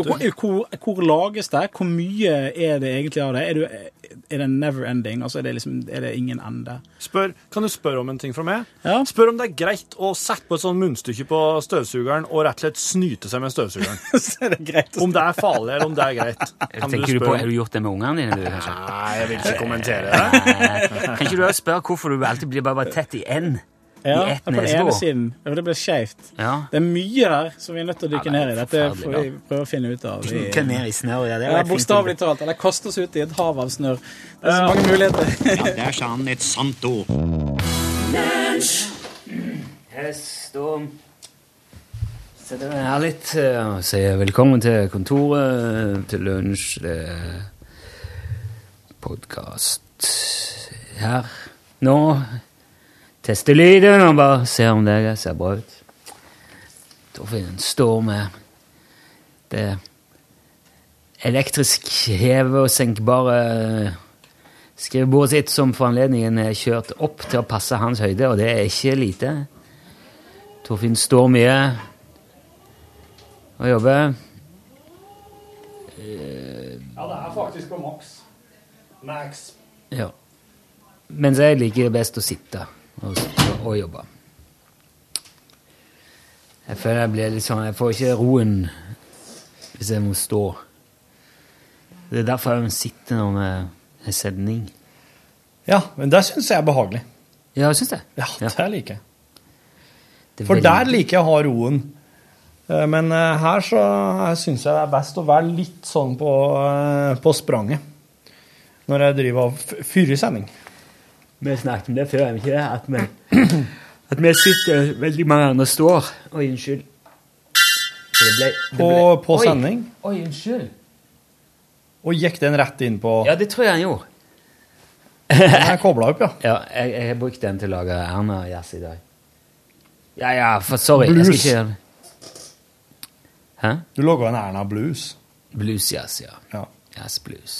Hvor, hvor, hvor lages det? Hvor mye er det egentlig av det? Er, du, er det never ending? Altså er det, liksom, er det ingen ende? Spør, kan du spørre om en ting fra meg? Ja. Spør om det er greit å sette på et sånt munnstykke på støvsugeren og rett og slett snyte seg med støvsugeren. *laughs* Så er det greit å Om det er farlig, eller om det er greit. *laughs* Kan Tenker du på, Har du gjort det med ungene dine? du, kanskje? Nei, jeg vil ikke kommentere *laughs* det. Eh, Kan ikke du spørre hvorfor du alltid blir bare tett i N? Ja, I ett på den ene siden. Det blir skeivt. Ja. Det er mye der som vi er nødt til å dykke Ja, ned i. Dette får vi prøve å finne ut av. Vi, Dunke ned i snørr, ja. Det ja, Bokstavelig talt. Eller kaste oss ut i et hav av snørr. Det er så mange muligheter. *laughs* ja, Der sa han et sant ord. Hest og Setter meg her litt eh, og sier velkommen til kontoret, til lunsj. Det er podkast her nå. Tester lyden og bare ser om det ser bra ut. Torfinn står med det elektrisk heve- og senkbare skrivebordet sitt som for anledningen er kjørt opp til å passe hans høyde, og det er ikke lite. Torfinn står mye og jobber. Ja, det er faktisk på maks. Max. Ja. Mens jeg liker best å sitte og, og jobbe. Jeg føler jeg blir litt sånn Jeg får ikke roen hvis jeg må stå. Det er derfor jeg må sitte når en sending. Ja, men det syns jeg er behagelig. Ja, jeg syns det. Ja, det liker jeg. For der liker jeg å ha roen. Eh, Men eh, her så syns jeg det er best å være litt sånn på, eh, på spranget. Når jeg driver og fyrer sending. Vi snakket om det før, ikke det? At vi, *clears throat* at vi sitter veldig mange andre står. Oi, unnskyld. Det ble, det På, ble- på Oi, sending. Oi, unnskyld. Og gikk den rett inn på Ja, det tror jeg han gjorde. Den er kobla opp, ja. *laughs* Ja, jeg, jeg har brukt den til å lage Erna-jazz i dag. Ja, ja, for sorry. Jeg skal ikke gjøre det. Hæ? Du laga en Erna Blues. Bluesjazz, ja. Ja. Jazzblues.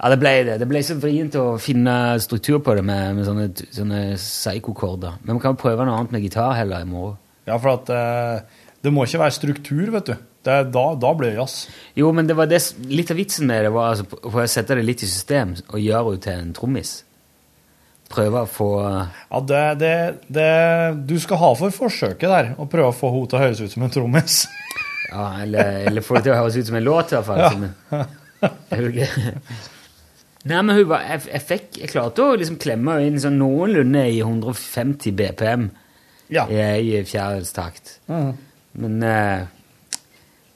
Ja, det ble det. Det ble så vrient å finne struktur på det med, med sånne, sånne psykokorder. Men vi kan prøve noe annet med gitar heller i morgen. Ja, for at eh, det må ikke være struktur, vet du. Det, da, da blir det jazz. Jo, men det var det, litt av vitsen med det var altså, for å sette det litt i system og gjøre henne til en trommis. Prøve å få Ja, det, det, det Du skal ha for forsøket der, å prøve å få henne til å høres ut som en trommis. Ja, eller, eller få det til å høres ut som en låt, i hvert fall. Ja. Som? *laughs* Nei, men hun var, jeg, jeg, fikk, jeg klarte å liksom klemme inn sånn noenlunde i 150 BPM Ja. i, i Mm. Men eh,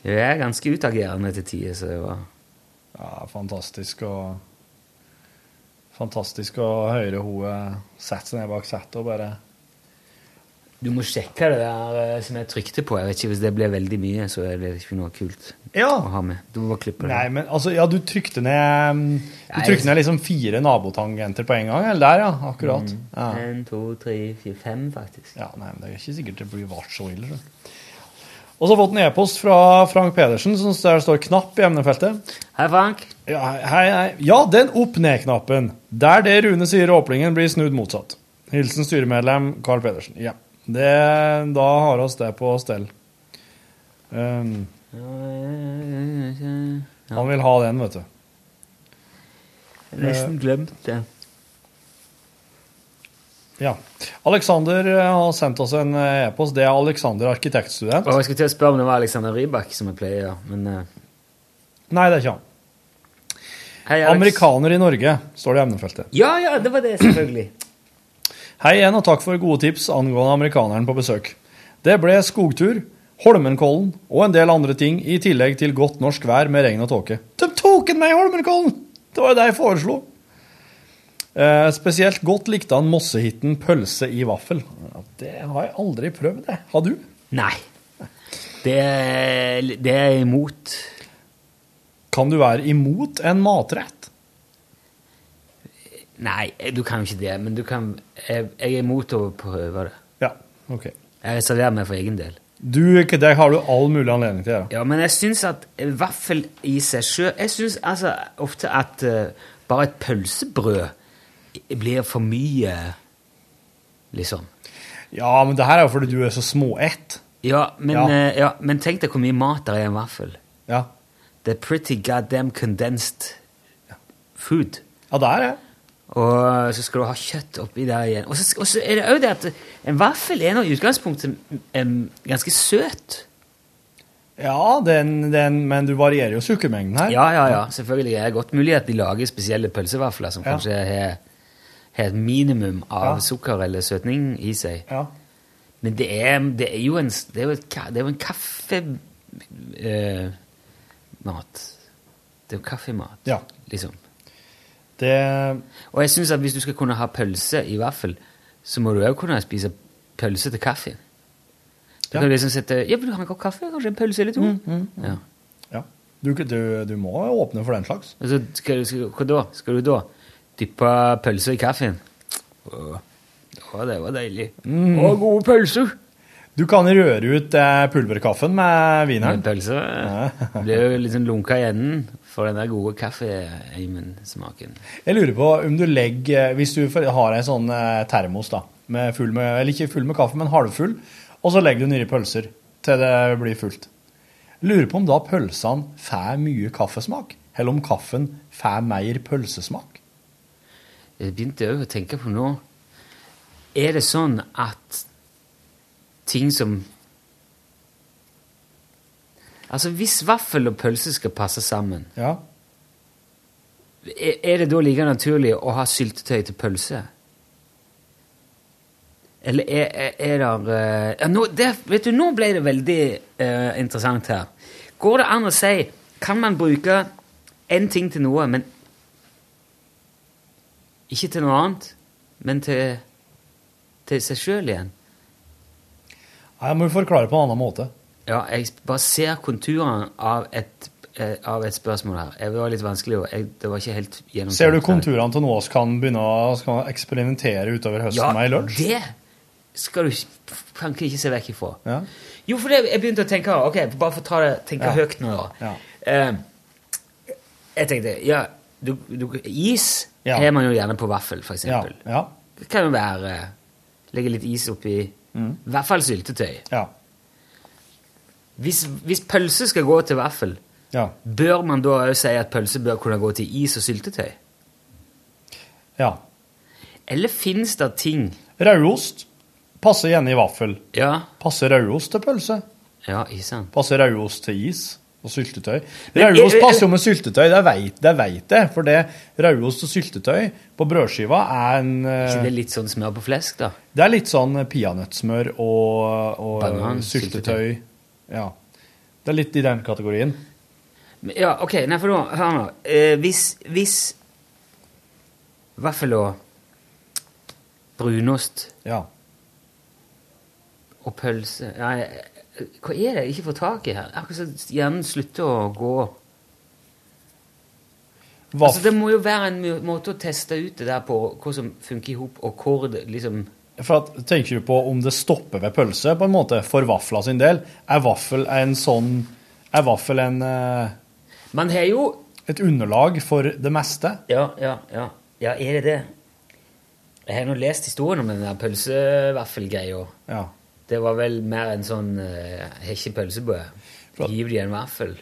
hun er ganske utagerende til tider, så det var Ja, fantastisk å Fantastisk å høre hun sette seg ned bak settet og bare Du må sjekke det der eh, som jeg trykte på. Jeg vet ikke, Hvis det blir veldig mye, så er det ikke noe kult Ja. å ha med. Du må bare klippe det. Nei, men altså, ja, du trykte ned mm, Du trykte ned liksom fire nabotangenter på en gang, eller der, ja. Akkurat. Ja. En, to, tre, fire, fem, faktisk. ja, nei, men det er ikke sikkert det blir vart så ille. så. Og så har jeg fått en e-post fra Frank Pedersen som der står 'knapp' i emnefeltet. Hei, Frank. Ja, hei, hei. Ja, den opp-ned-knappen. Der det Rune sier åpningen, blir snudd motsatt. Hilsen styremedlem Carl Pedersen. Ja. Det, da har oss det på stell. Um, han vil ha den, vet du. Nesten glemt det. Ja. Alexander eh, har sendt oss en eh, e-post. Det er Alexander arkitektstudent. Og jeg skulle til å spørre om det var Alexander Rybak som jeg pleier, men uh... Nei, det er ikke han. Hei. Amerikaner i Norge, står det i emnefeltet. Ja, ja, det var det, selvfølgelig. Hei igjen, og takk for gode tips angående amerikaneren på besøk. Det ble skogtur, Holmenkollen og en del andre ting, i tillegg til godt norsk vær med regn og tåke. De tok den med i Holmenkollen! Det var jo det jeg foreslo. Eh, spesielt godt likte han Mossehitten pølse i vaffel. Ja, Det har jeg aldri prøvd, det. Har du? Nei. Det, er- det er imot. Kan du være imot en matrett? Nei, du kan jo ikke det, men du kan Jeg, jeg er imot å prøve det. Ja, ok. Jeg reserverer meg for egen del. Du, det har du all mulig anledning til Ja. Ja, men jeg syns at vaffel i seg sjøl Jeg syns altså ofte at uh, bare et pølsebrød blir for mye, liksom. Ja, men det her er jo fordi du er så småett. Ja, men, Ja. Uh, ja, men tenk deg hvor mye mat det er i en vaffel. Ja. Det er pretty goddamn condensed food. Ja, det er det. Og så skal du ha kjøtt oppi der igjen. Og så, og så er det òg det at en vaffel er nå i utgangspunktet um, ganske søt. Ja, den, den, men du varierer jo sukkermengden her. Ja, ja, ja, selvfølgelig. Det er godt mulig at de lager spesielle pølsevafler som Ja. kanskje har, et minimum av Ja. sukker eller søtning i seg. Ja. Men det er, det er jo en, det er jo et, det er jo en kaffe... eh, mat. Det er jo kaffemat, Ja. liksom. Det Og jeg synes at hvis du skal kunne ha pølse i vaffel, så må du også kunne spise pølse til kaffen. Du Ja. kan liksom sette Ja, vil du ha en kopp kaffe? Kanskje en pølse eller to? Ja. Ja. Du, du, du må åpne for den slags. Altså, skal du, skal, hva da? Skal du da dyppe pølser i kaffen? Å, det var deilig. Å, gode pølser! Du kan røre ut eh, pulverkaffen med Med Pølse. Ja. blir jo sånn lunka i enden for den der gode kaffeimen-smaken. Jeg lurer på om du legger Hvis du har en sånn eh, termos, da, med full med, eller ikke full med kaffe, men halvfull, og så legger du nedi pølser til det blir fullt. Lurer på om da pølsene får mye kaffesmak, eller om kaffen får mer pølsesmak. Jeg begynte òg å tenke på nå Er det sånn at ting som Altså, hvis vaffel og pølse skal passe sammen, Ja. er det da like naturlig å ha syltetøy til pølse? Eller er, er, er det eh, ja, nå, det, Vet du, nå ble det veldig uh, interessant her. Går det an å si Kan man bruke én ting til noe, men ikke til noe annet, men til, til seg sjøl igjen? Nei, Jeg må forklare på en annen måte. Ja, jeg bare ser konturene av et, eh, av et spørsmål her. Det var litt vanskelig, jeg, det var ikke helt gjennomtenkt. Ser du konturene til noe vi kan begynne å eksperimentere utover høsten med i lunsj? det skal du kan ikke se vekk ifra. Ja. Jo, for det, jeg begynte å tenke Ok, bare for å ta det, tenke Ja. høyt nå, da. Ja. Eh, jeg tenkte Ja, du, du, is Ja. har man jo gjerne på vaffel, for Ja. Ja. Det kan jo være eh, Legge litt is oppi I hvert fall syltetøy. Ja. Hvis, hvis pølse skal gå til vaffel, Ja. bør man da òg si at pølse bør kunne gå til is og syltetøy? ja. Eller fins det ting Rauost passer gjerne i vaffel. Ja, Passer rauost til pølse? ja isen. Passer rauost til is og syltetøy? Eh, eh, passer jo med syltetøy, det veit jeg, Vet det. for det rauost og syltetøy på brødskiva er en eh, ikke det er litt sånn smør på flesk, da? Det er litt sånn peanøttsmør og, og Banan, syltetøy. Ja. Det er litt i den kategorien. Ja, ok, nei, for nå, hør nå. Eh, hvis, hvis vaffel og brunost Ja. og pølse Nei, hva er det jeg ikke får tak i her? Akkurat som hjernen slutter å gå. Altså, det må jo være en måte å teste ut det der på, hva som funker i hop, og hvor det liksom For at, Tenker du på om det stopper ved pølse, på en måte, for vafla sin del? Er vaffel en sånn Er vaffel en uh, Man har jo et underlag for det meste? Ja, ja, ja. Ja, er det det? Jeg har nå lest historien om den der pølsevaffelgreia. Ja. Det var vel mer en sånn uh, Har ikke pølsebrød. Giv de en vaffel.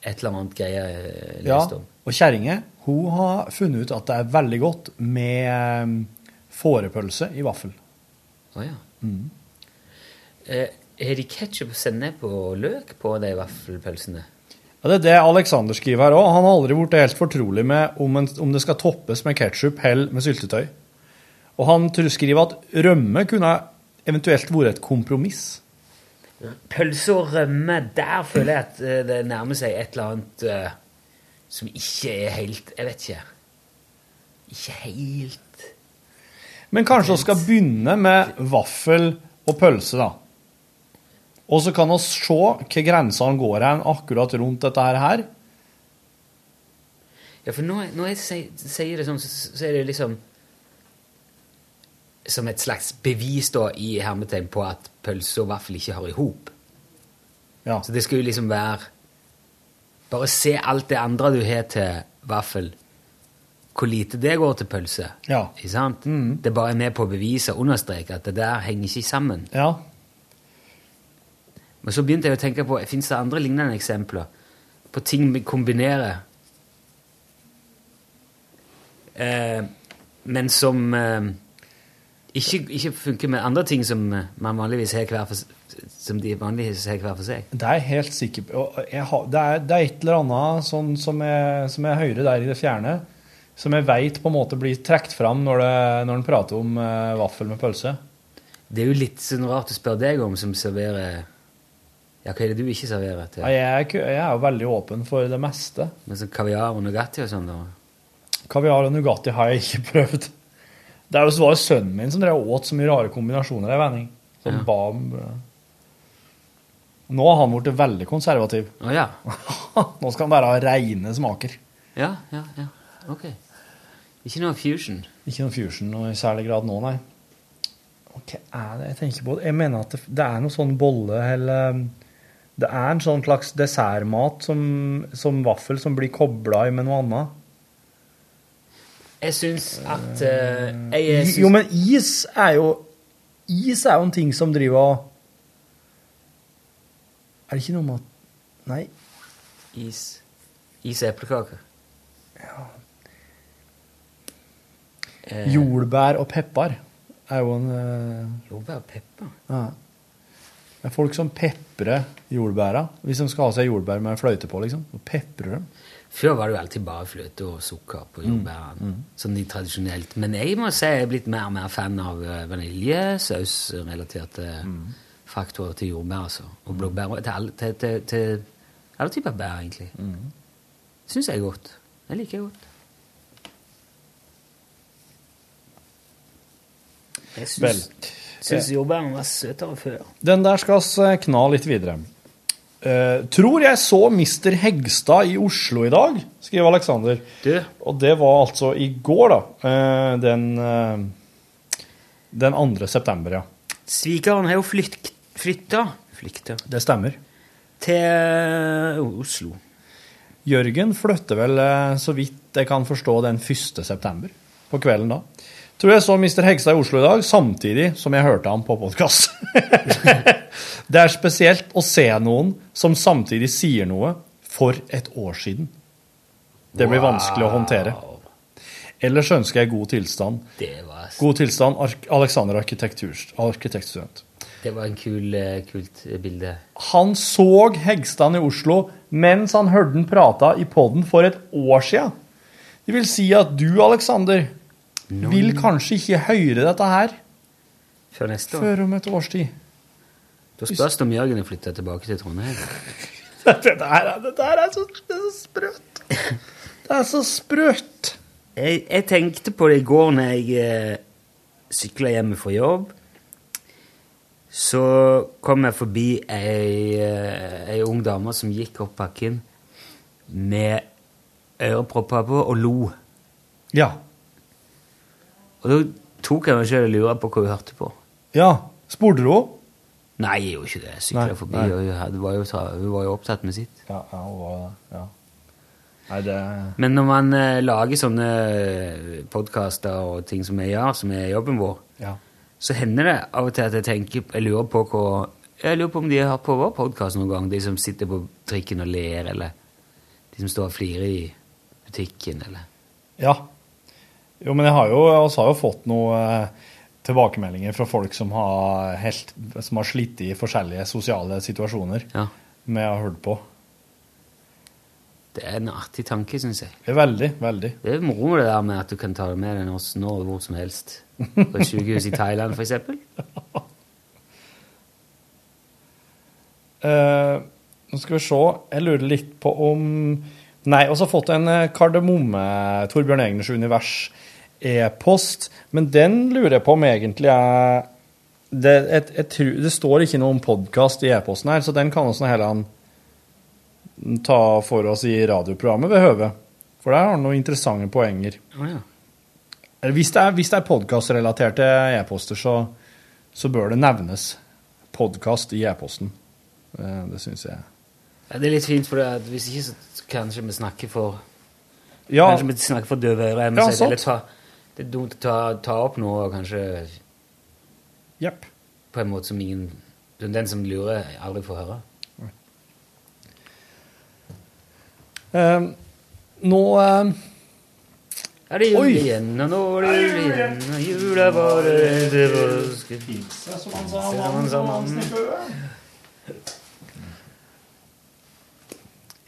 Et eller annet greie jeg ja. leste om. Og kjerringa har funnet ut at det er veldig godt med eh, fårepølse i vaffel. Å ja. Mm. Eh, har de ketsjup, sennep og løk på de vaffelpølsene? Ja, Det er det Alexander skriver her òg. Han har aldri blitt helt fortrolig med om, en, om det skal toppes med ketsjup eller med syltetøy. Og han skriver at rømme kunne eventuelt vært et kompromiss. Pølse og rømme, der føler jeg at eh, det nærmer seg et eller annet uh, som ikke er helt Jeg vet ikke. Ikke helt Men kanskje vi skal begynne med vaffel og pølse, da. Og så kan vi se hva grensene går hen akkurat rundt dette her. Ja, for når, når jeg sier, sier det sånn, så, så er det liksom Som et slags bevis da i hermetegn på at pølse og vaffel ikke hører i hop. Ja. Så det skal jo liksom være Bare se alt det andre du har til vaffel. Hvor lite det går til pølse. Ja. Ikke sant? Det er bare med på å bevise og understreke at det der henger ikke sammen. ja. Men så begynte jeg å tenke på Fins det andre lignende eksempler på ting vi kombinerer, eh, men som eh, ikke, ikke funker med andre ting som eh, man vanligvis har hver for, som de vanligvis har hver for seg? Det er jeg helt sikker på. Har, det, er, det er et eller annet sånn som, jeg, som jeg hører der i det fjerne, som jeg veit på en måte blir trukket fram når, det, når en prater om eh, vaffel med pølse. Det er jo litt sånn rart å spørre deg om som serverer Ja, hva er det du ikke serverer til? Ja, Jeg er, jeg er jo veldig åpen for det meste. Men sånn kaviar og Nugatti og sånn? da? Kaviar og Nugatti har jeg ikke *laughs* prøvd. Det er jo så var det sønnen min som drev åt så mye rare kombinasjoner. Jeg vending. Som Ja. ba. Nå har han blitt veldig konservativ. Å ja. *laughs* Nå skal han bare ha reine smaker. Ja, ja, ja. Ok. Ikke noe fusion? Ikke noe fusion noe i særlig grad nå, nei. Hva er det jeg tenker på? Jeg mener at det, det er noe sånn bolle eller Det er en sånn slags dessertmat som, som vaffel som blir kobla med noe annet. Jeg syns at uh, jeg, syns, Jo, men is er jo Is er jo en ting som driver og Er det ikke noe med at Nei. Is. Is og eplekaker. Eh, Jordbær og pepper er jo en eh, Jordbær og pepper. ja. Det er folk som peprer jordbæra hvis de skal ha seg jordbær med fløyte på. liksom. Og peprer dem. Før var det jo alltid bare fløte og sukker på jordbærene. Sånn i tradisjonelt. Men jeg må si jeg er blitt mer og mer fan av vaniljesausrelaterte mm. faktorer til jordbær. altså. Og blåbær. Til, alle- til, til, til alle typer bær, egentlig. Syns jeg er godt. Det liker jeg godt. Jeg syns, syns jordbæren var søtere før. Den der skal vi kna litt videre. Uh, tror jeg så Mr. Hegstad i Oslo i dag, skriver Alexander. Og det var altså i går, da. Uh, den, uh, den 2. september, ja. Svigeren har jo flytt, flytta, Flykta. Det stemmer. til Oslo. Jørgen flytter vel, eh, så vidt jeg kan forstå, den 1. september. På kvelden da. Tror jeg så Mr. Hegstad i Oslo i dag, samtidig som jeg hørte ham på podkast. *laughs* det er spesielt å se noen som samtidig sier noe for et år siden. Det blir vanskelig å håndtere. Ellers ønsker jeg god tilstand. Det var, God tilstand, Alexander arkitektstudent. det var en kul, eh, kult bilde. Han så Hegstad i Oslo mens han hørte den prata i podden for et år sia. Det vil si at du, Alexander, vil kanskje ikke høre dette her Før neste år. før om et års tid. Da spørs det om Jørgen er flytta tilbake til Trondheim. *laughs* Dette her, er- dette her er så, det er så sprøtt. Det er så sprøtt. Jeg, jeg tenkte på det i går når jeg eh, sykla hjemme fra jobb. Så kom jeg forbi ei, eh, ei ung dame som gikk opp bakken med ørepropper på og lo. Ja. Og da tok jeg meg selv og lurte på hva hun hørte på. Ja. Spurte du henne? Nei, jeg gjorde ikke det. Jeg sykla forbi, nei. og hun, var var jo opptatt med sitt. Ja, ja, hun var. Ja. Nei, det Men når man eh, lager sånne podkaster og ting som jeg gjør, som er jobben vår, Ja. så hender det av og til at jeg tenker Jeg lurer på hva Jeg lurer på om de har hørt på vår podkast noen gang, de som sitter på trikken og ler, eller de som står og flirer i butikken, eller Ja. Jo, men jeg har jo, også har jo fått noen eh, tilbakemeldinger fra folk som har, helt, som har slitt i forskjellige sosiale situasjoner Ja. med å ha hørt på. Det er en artig tanke, syns jeg. Det er veldig, veldig. Det er moro det der med at du kan ta det med deg når, nå, og hvor som helst. På et sykehus i Thailand, for eksempel. *laughs* Eh, nå skal vi se. Jeg lurer litt på om Nei, vi har fått en eh, kardemomme Torbjørn Egners univers e-post, men den lurer jeg på om egentlig er det, et, et, det står ikke noe om podkast i e-posten her, så den kan vi heller ta for oss i radioprogrammet ved høve. For der har han noen interessante poenger. Oh, ja. Hvis det er, hvis det er podkastrelaterte e-poster, så, så bør det nevnes podkast i e-posten. Eh, Det syns jeg. Ja, det er litt fint, for hvis ikke så kanskje vi snakker for Ja, Kanskje vi snakker for døve ører. Ja, sant. Ta, det er dumt å ta, ta opp noe og kanskje jepp. på en måte som ingen Den som lurer, aldri får høre. Um, nå um, Er det jul igjen, og nå er det jul igjen, og jula bare det. Som han Som han sa, mannen.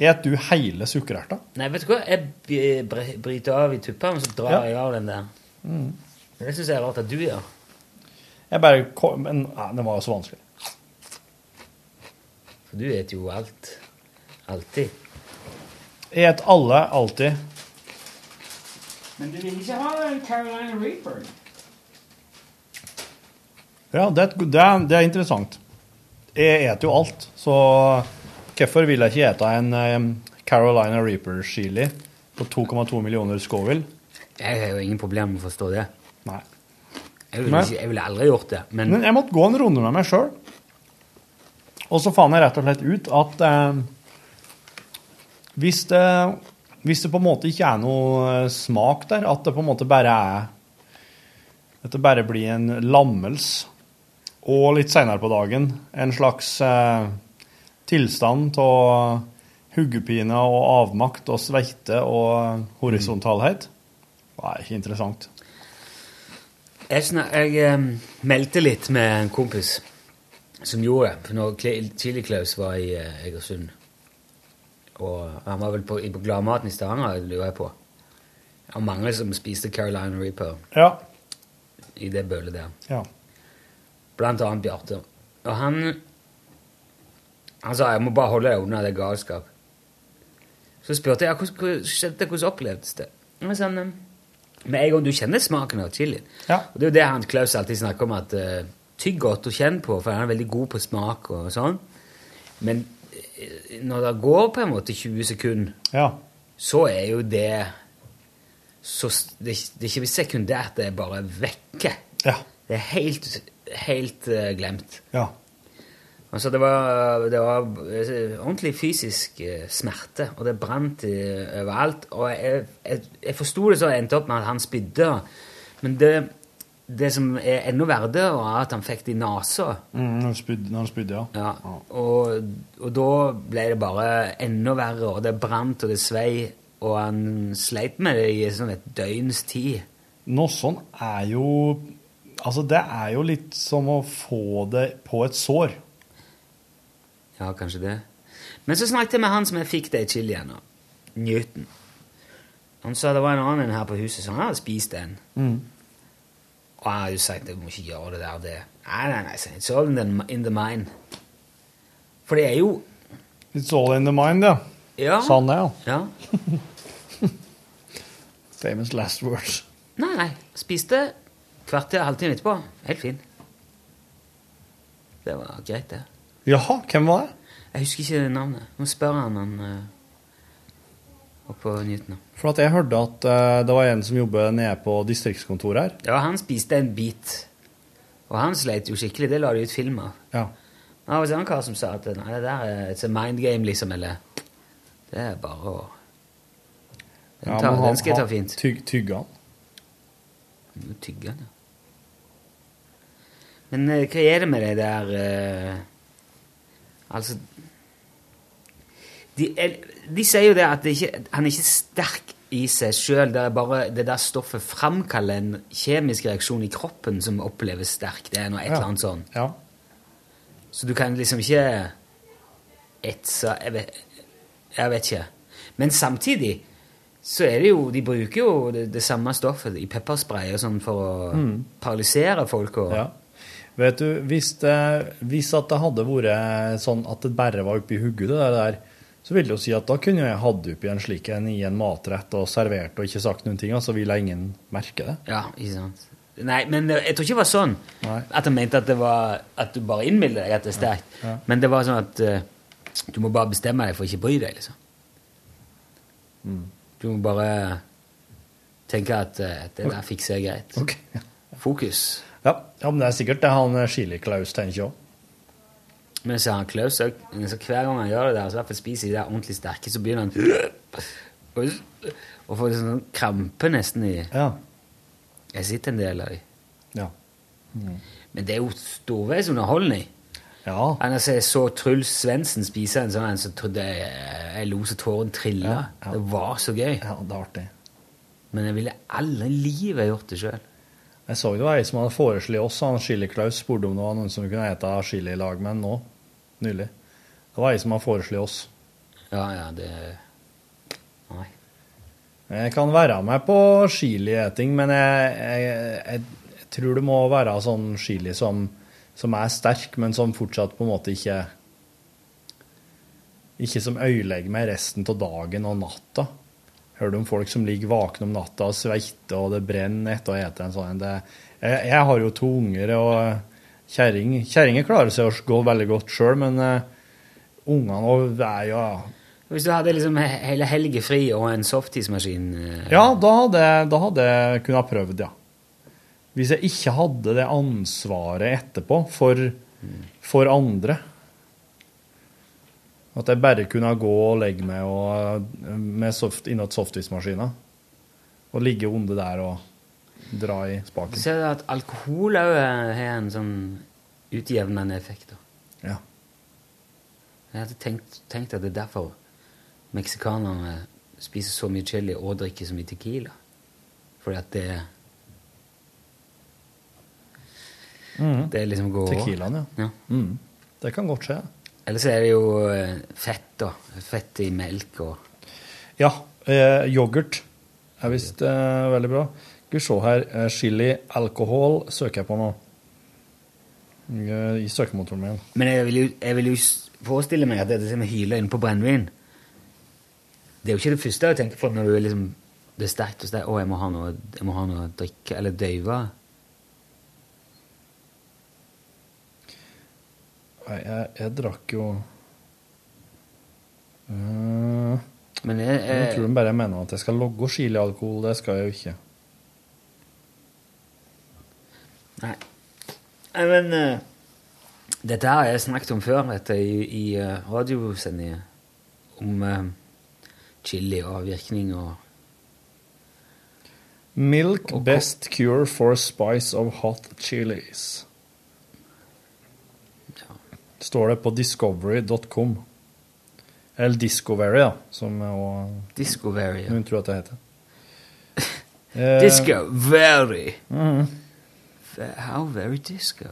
Et du hele sukkererta? Nei, vet du hva? Jeg bryter av i tuppene, og så drar Ja. Jeg av den der. Det syns jeg er rart at du gjør. Jeg bare kom, Men nei, det var jo så vanskelig. For du spiser jo alt. Alltid. Jeg et alle alltid. Men du vil ikke ha en Carolina Reaper? Ja, det er, det er, det er interessant. Jeg eter jo alt, så hvorfor vil jeg ikke ete en eh, Carolina Reaper chili på 2,2 millioner Scoville? Jeg har jo ingen problemer med å forstå det. Nei. Jeg ville, ikke, jeg ville aldri gjort det. Men Men jeg måtte gå en runde med meg sjøl. Og så fant jeg rett og slett ut at eh, hvis, det, hvis det på en måte ikke er noe eh, smak der, at det på en måte bare er At det bare blir en lammelse, og litt seinere på dagen en slags eh, tilstand av huggepine og avmakt og sveite og horisontalhet, det er ikke interessant. jeg, snak, jeg um, meldte litt med en kompis som gjorde det. For når Chili Klaus var i uh, Egersund Og han var vel på, på Gladmaten i Stavanger, lurer jeg på. Og mange som spiste Carolina Reaper Ja. i det bølet der. ja. Blant annet Bjarte. Og han Han sa 'jeg må bare holde deg unna det galskap'. Så spurte jeg hvordan, hvordan opplevdes det. Og sånn, eh, med en gang du kjenner smaken av chili. Ja. Og det er jo det han Klaus alltid snakker om, at uh, tygg godt og kjenn på, for han er veldig god på smak og sånn. Men eh, når det går på en måte 20 sekunder, ja. så er jo det så, det, det er ikke sekundært, det er bare vekke. Ja. Det er helt, helt uh, glemt. Ja. Altså, det var, det var eh, ordentlig fysisk eh, smerte, og det brant overalt. Og jeg, jeg, jeg forsto det så jeg endte opp med at han spydde. Men det, det som er enda verre, var at han fikk det i nesa. Mm, når han spydde, når han spydde, ja. Ja. Og, og da ble det bare enda verre, og det brant, og det svei. Og han sleit med det i sånn et døgns tid. Noe sånn er jo Altså, det er jo litt som å få det på et sår. Ja, kanskje det. Men så snakket jeg med han som jeg fikk det i chilien av. Newton. Han sa det var en annen her på huset, som hadde spist en. Og han hadde jo sagt du må ikke gjøre det der. Det. Nei, nei, nei. It's all in the, in the mind. For det er jo It's all in the mind, ja. Ja. Sa han det, ja. ja. *laughs* Famous last words. Nei, nei. Spiste kvarter, halvtime etterpå. Helt fin. Det var greit, det. Jaha, hvem var det? Jeg husker ikke navnet. Nå spør han han uh, oppå Newton. For at jeg hørte at uh, det var en som jobber nede på distriktskontoret her. Ja, han spiste en bit. Og han sleit jo skikkelig. Det la de ut film av. Ja. Det var en annen kar som sa at nei, det der er et a mind game, liksom. Eller Det er bare å Den, tar, ja, han- den skal jeg ta fint. Tyg, tygge han. Tygge han, ja. Men eh, hva er det med det der eh, Altså de, de sier jo det at det ikke, han er ikke sterk i seg sjøl. Det er bare det der stoffet framkaller en kjemisk reaksjon i kroppen som oppleves sterk. Det er noe et Ja. eller annet sånn. Ja. Så du kan liksom ikke etse jeg vet, jeg vet ikke. Men samtidig så er det jo De bruker jo det, det samme stoffet i pepperspray og sånn for å paralysere folk. Og, ja. Vet du, hvis, det, hvis at det hadde vært sånn at det bare var oppi hugget, det der, så vil det jo si at da kunne jeg hatt oppi en slik en i en matrett og servert og ikke sagt noen ting, og så ville ingen merke det. Ja, ikke sant. Nei, men jeg tror ikke det var sånn Nei. at han mente at det var at du bare innbiller deg at det er sterkt. Ja. Men det var sånn at uh, du må bare bestemme deg for å ikke bry deg, liksom. Mm. Du må bare tenke at uh, det der fikser jeg greit. Okay. Fokus. Ja. men det er sikkert det han eh, Chili-Klaus tenker òg. Men så han Klaus så, så hver gang han gjør det der, så i hvert fall spiser de der ordentlig sterke, så begynner han og, og får sånn krampe nesten i Ja. Jeg sitter en del av dem. Ja. Men det er jo storveis underholdning. ja. Ellers jeg så Truls Svendsen spise en sånn en, så trodde jeg jeg lo så tårene trilla. Ja, ja. Det var så gøy. ja, det er artig. Men jeg ville aldri i livet gjort det sjøl. Jeg så det var ei som hadde foreslått oss, han Chili-Klaus spurte om det var noen som kunne ete chili i lag med nå, nylig. Det var ei som hadde foreslått oss. Ja, ja, det Nei. Jeg kan være med på chilieting, men jeg, jeg, jeg, jeg tror det må være sånn chili som, som er sterk, men som fortsatt på en måte ikke Ikke som øyelegger meg resten av dagen og natta. Du om folk som ligger våkne om natta og sveiter, og det brenner etter å ete en sånn? Det, jeg, jeg har jo to unger, og kjerring Kjerringer klarer seg å gå veldig godt sjøl, men uh, ungene er jo Hvis du hadde liksom hele helga fri og en softismaskin uh, Ja, da hadde, da hadde jeg kunnet prøvd, ja. Hvis jeg ikke hadde det ansvaret etterpå for, for andre. At jeg bare kunne gå og legge meg og, med soft, innåt softismaskina. Og ligge onde der og dra i Så Du ser at alkohol òg har en sånn utjevnende effekt. Ja. Jeg hadde tenkt, tenkt at det er derfor meksikanerne spiser så mye chili og drikker så mye tequila. Fordi at det Det er liksom går Tequilaen, ja. Ja. Mm. Det kan godt skje. Ellers er det jo eh, fett, da. Fett i melk og Ja, eh, yoghurt er visst eh, veldig bra. Skal vi se her. Eh, chili, alkohol søker jeg på nå. Eh, I søkemotoren min. Men jeg vil, jo, jeg vil jo forestille meg at dette med hyla inne på brennevin Det er jo ikke det første jeg tenker på når du er liksom det er sterkt og sterkt. Å, jeg må ha noe, jeg må ha noe å drikke eller døyve. Nei, jeg, jeg drakk jo uh, Men jeg, Jeg jeg, tror de bare mener at jeg skal logge chilialkohol. Det skal jeg jo ikke. Nei. Nei, men uh, Dette har jeg snakket om før dette, i, i uh, radiosendinger. Om uh, chili og virkning og Milk Og- best cure for spice of hot chilies. Står det på discovery.com. Eller Discovery, da, som òg Discovery. Ja. noen tror at det heter. *laughs* Eh, discovery. Mm -hmm. How very disco.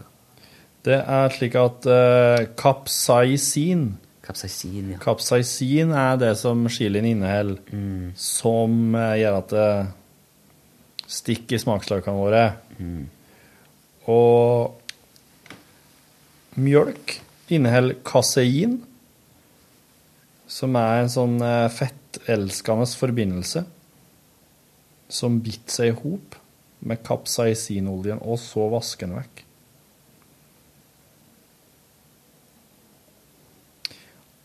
Det er slik at uh, kapsaisin Kapsaisin, ja. Kapsaisin er det som chilien inneholder, Mm. som eh, gjør at det stikker i smaksløkene våre. Mm. Og mjølk inneholder kasein, som er en sånn eh, fettelskende forbindelse som bitter seg i hop med kapsaisinoljen, og så vasker den vekk.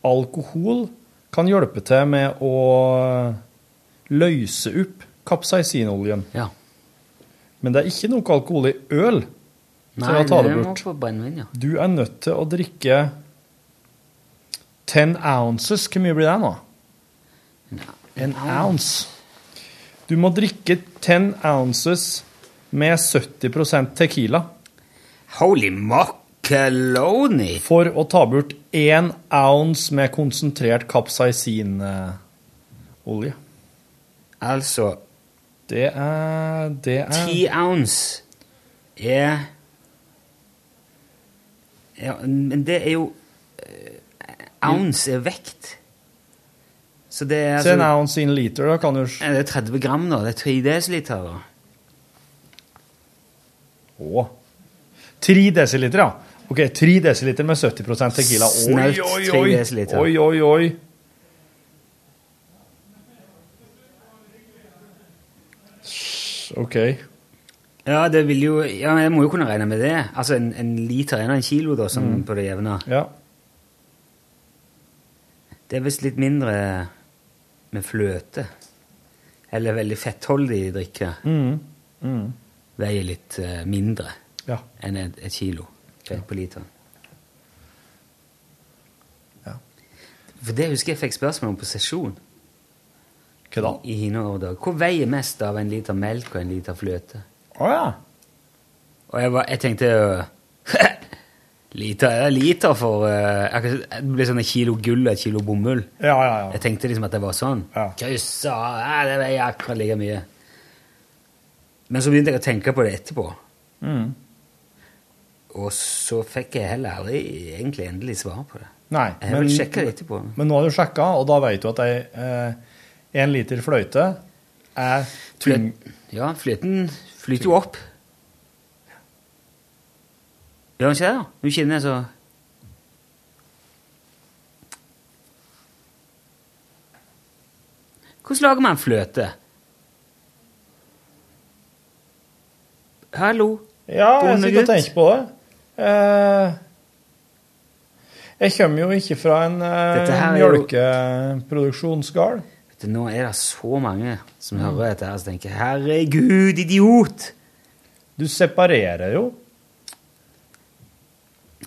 Alkohol kan hjelpe til med å løse opp kapsaisinoljen. Ja. Men det er ikke noe alkohol i øl. Nei, jeg tar det det bort. Min, ja. Du er nødt til å drikke 10 ounces. Hvor mye blir det nå? En ounce. Du må drikke 10 ounces med 70% tequila Holy macaroni! for å ta bort én ounce med konsentrert kapsaisinolje. Altså, Det er Det er Ti ounce er Ja, men det er jo eh, Ounce er vekt. Så det er Se en ounce ounce in liter, da kan du Det er 30 gram, da. Det er 3 desiliter. da. Å. 3 desiliter, ja. Ok, 3 desiliter med 70 tequila. Oi, Snaut oi, 3 desiliter. Oi, oi, oi. OK. Ja, det vil jo Ja, jeg må jo kunne regne med det. Altså en, en liter er en kilo, da, sånn på det jevne. Ja. Det er visst litt mindre med fløte. Eller veldig fettholdig drikke. Mm. Veier litt eh, mindre Ja. enn et, et kilo ja. på literen. Ja. For det husker jeg fikk spørsmål om på sesjon. Hva da? I i. Hvor veier mest av en liter melk og en liter fløte? Å ja. Og jeg, var, jeg tenkte jo *laughs* Liter er liter for uh, Det blir sånn et kilo gull og et kilo bomull. Ja, ja, ja. Jeg tenkte liksom at det var sånn. Ja. Kryssa, ja, det veier akkurat like mye. Men så begynte jeg å tenke på det etterpå. Mm. Og så fikk jeg heller aldri egentlig endelig svar på det. Nei, Jeg sjekke det etterpå. men nå har du sjekka, og da vet du at ei, eh, en liter fløyte er tyng... Ja, fløten flyter jo opp. Gjør den ikke det? da? Nå kjenner så Hvordan lager man fløte? Hallo? Ja, jeg sitter og tenker på det. Eh, jeg kommer jo ikke fra en eh, mjølkeproduksjonsgard. Du, Nå er det så mange som hører dette her og tenker 'herregud, idiot'! Du separerer jo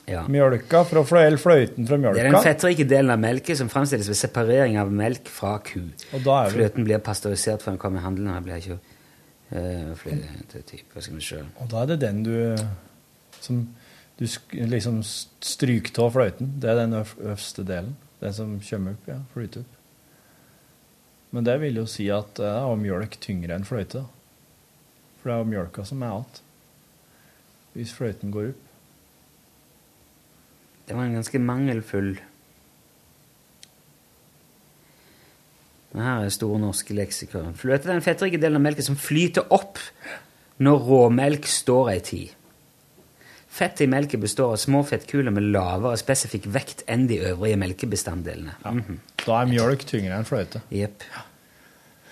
Ja. mjølka fra fløy, fløyten fra Det er den mjølka. fettrike delen av melket som fremstilles ved separering av melk fra ku. Fløten blir pasteurisert før den kommer i handelen. og blir ikke uh, fløyte, vi se. og da er det den du som du liksom stryker av fløyten. Det er den øv- øverste delen. Den som kommer opp, ja. Flyter opp. Men det vil jo si at det er jo mjølk tyngre enn fløyte. For det er jo mjølka som er alt. Hvis fløyten går opp. Det var en ganske mangelfull Men Her er Store norske leksikon. Fløte er den fettrike delen av melken som flyter opp når råmelk står ei tid. Fettet i melken består av små fettkuler med lavere spesifikk vekt enn de øvrige melkebestanddelene. Mhm. Da er mjølk tyngre enn fløyte. Jepp.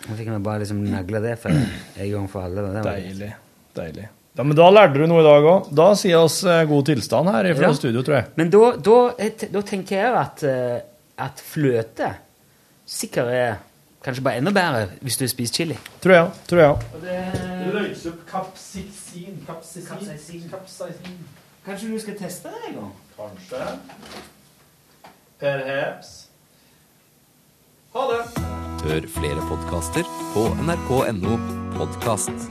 Nå fikk vi bare liksom nagle det for en gang for alle. da. Det var. Deilig. Deilig. Ja, men da lærte du noe i dag òg. Da sier oss eh, god tilstand her fra Ja. studio, tror jeg. Men da, da, da tenker jeg at, eh, at fløte sikkert er kanskje bare enda bedre hvis du spiser chili. Tror jeg, tror jeg. Det Løser opp kapsisin, Kapsisin. kapsaisin. Kanskje du skal teste det en gang? Kanskje. Perhaps. Ha det. Hør flere podkaster på nrk.no podkast.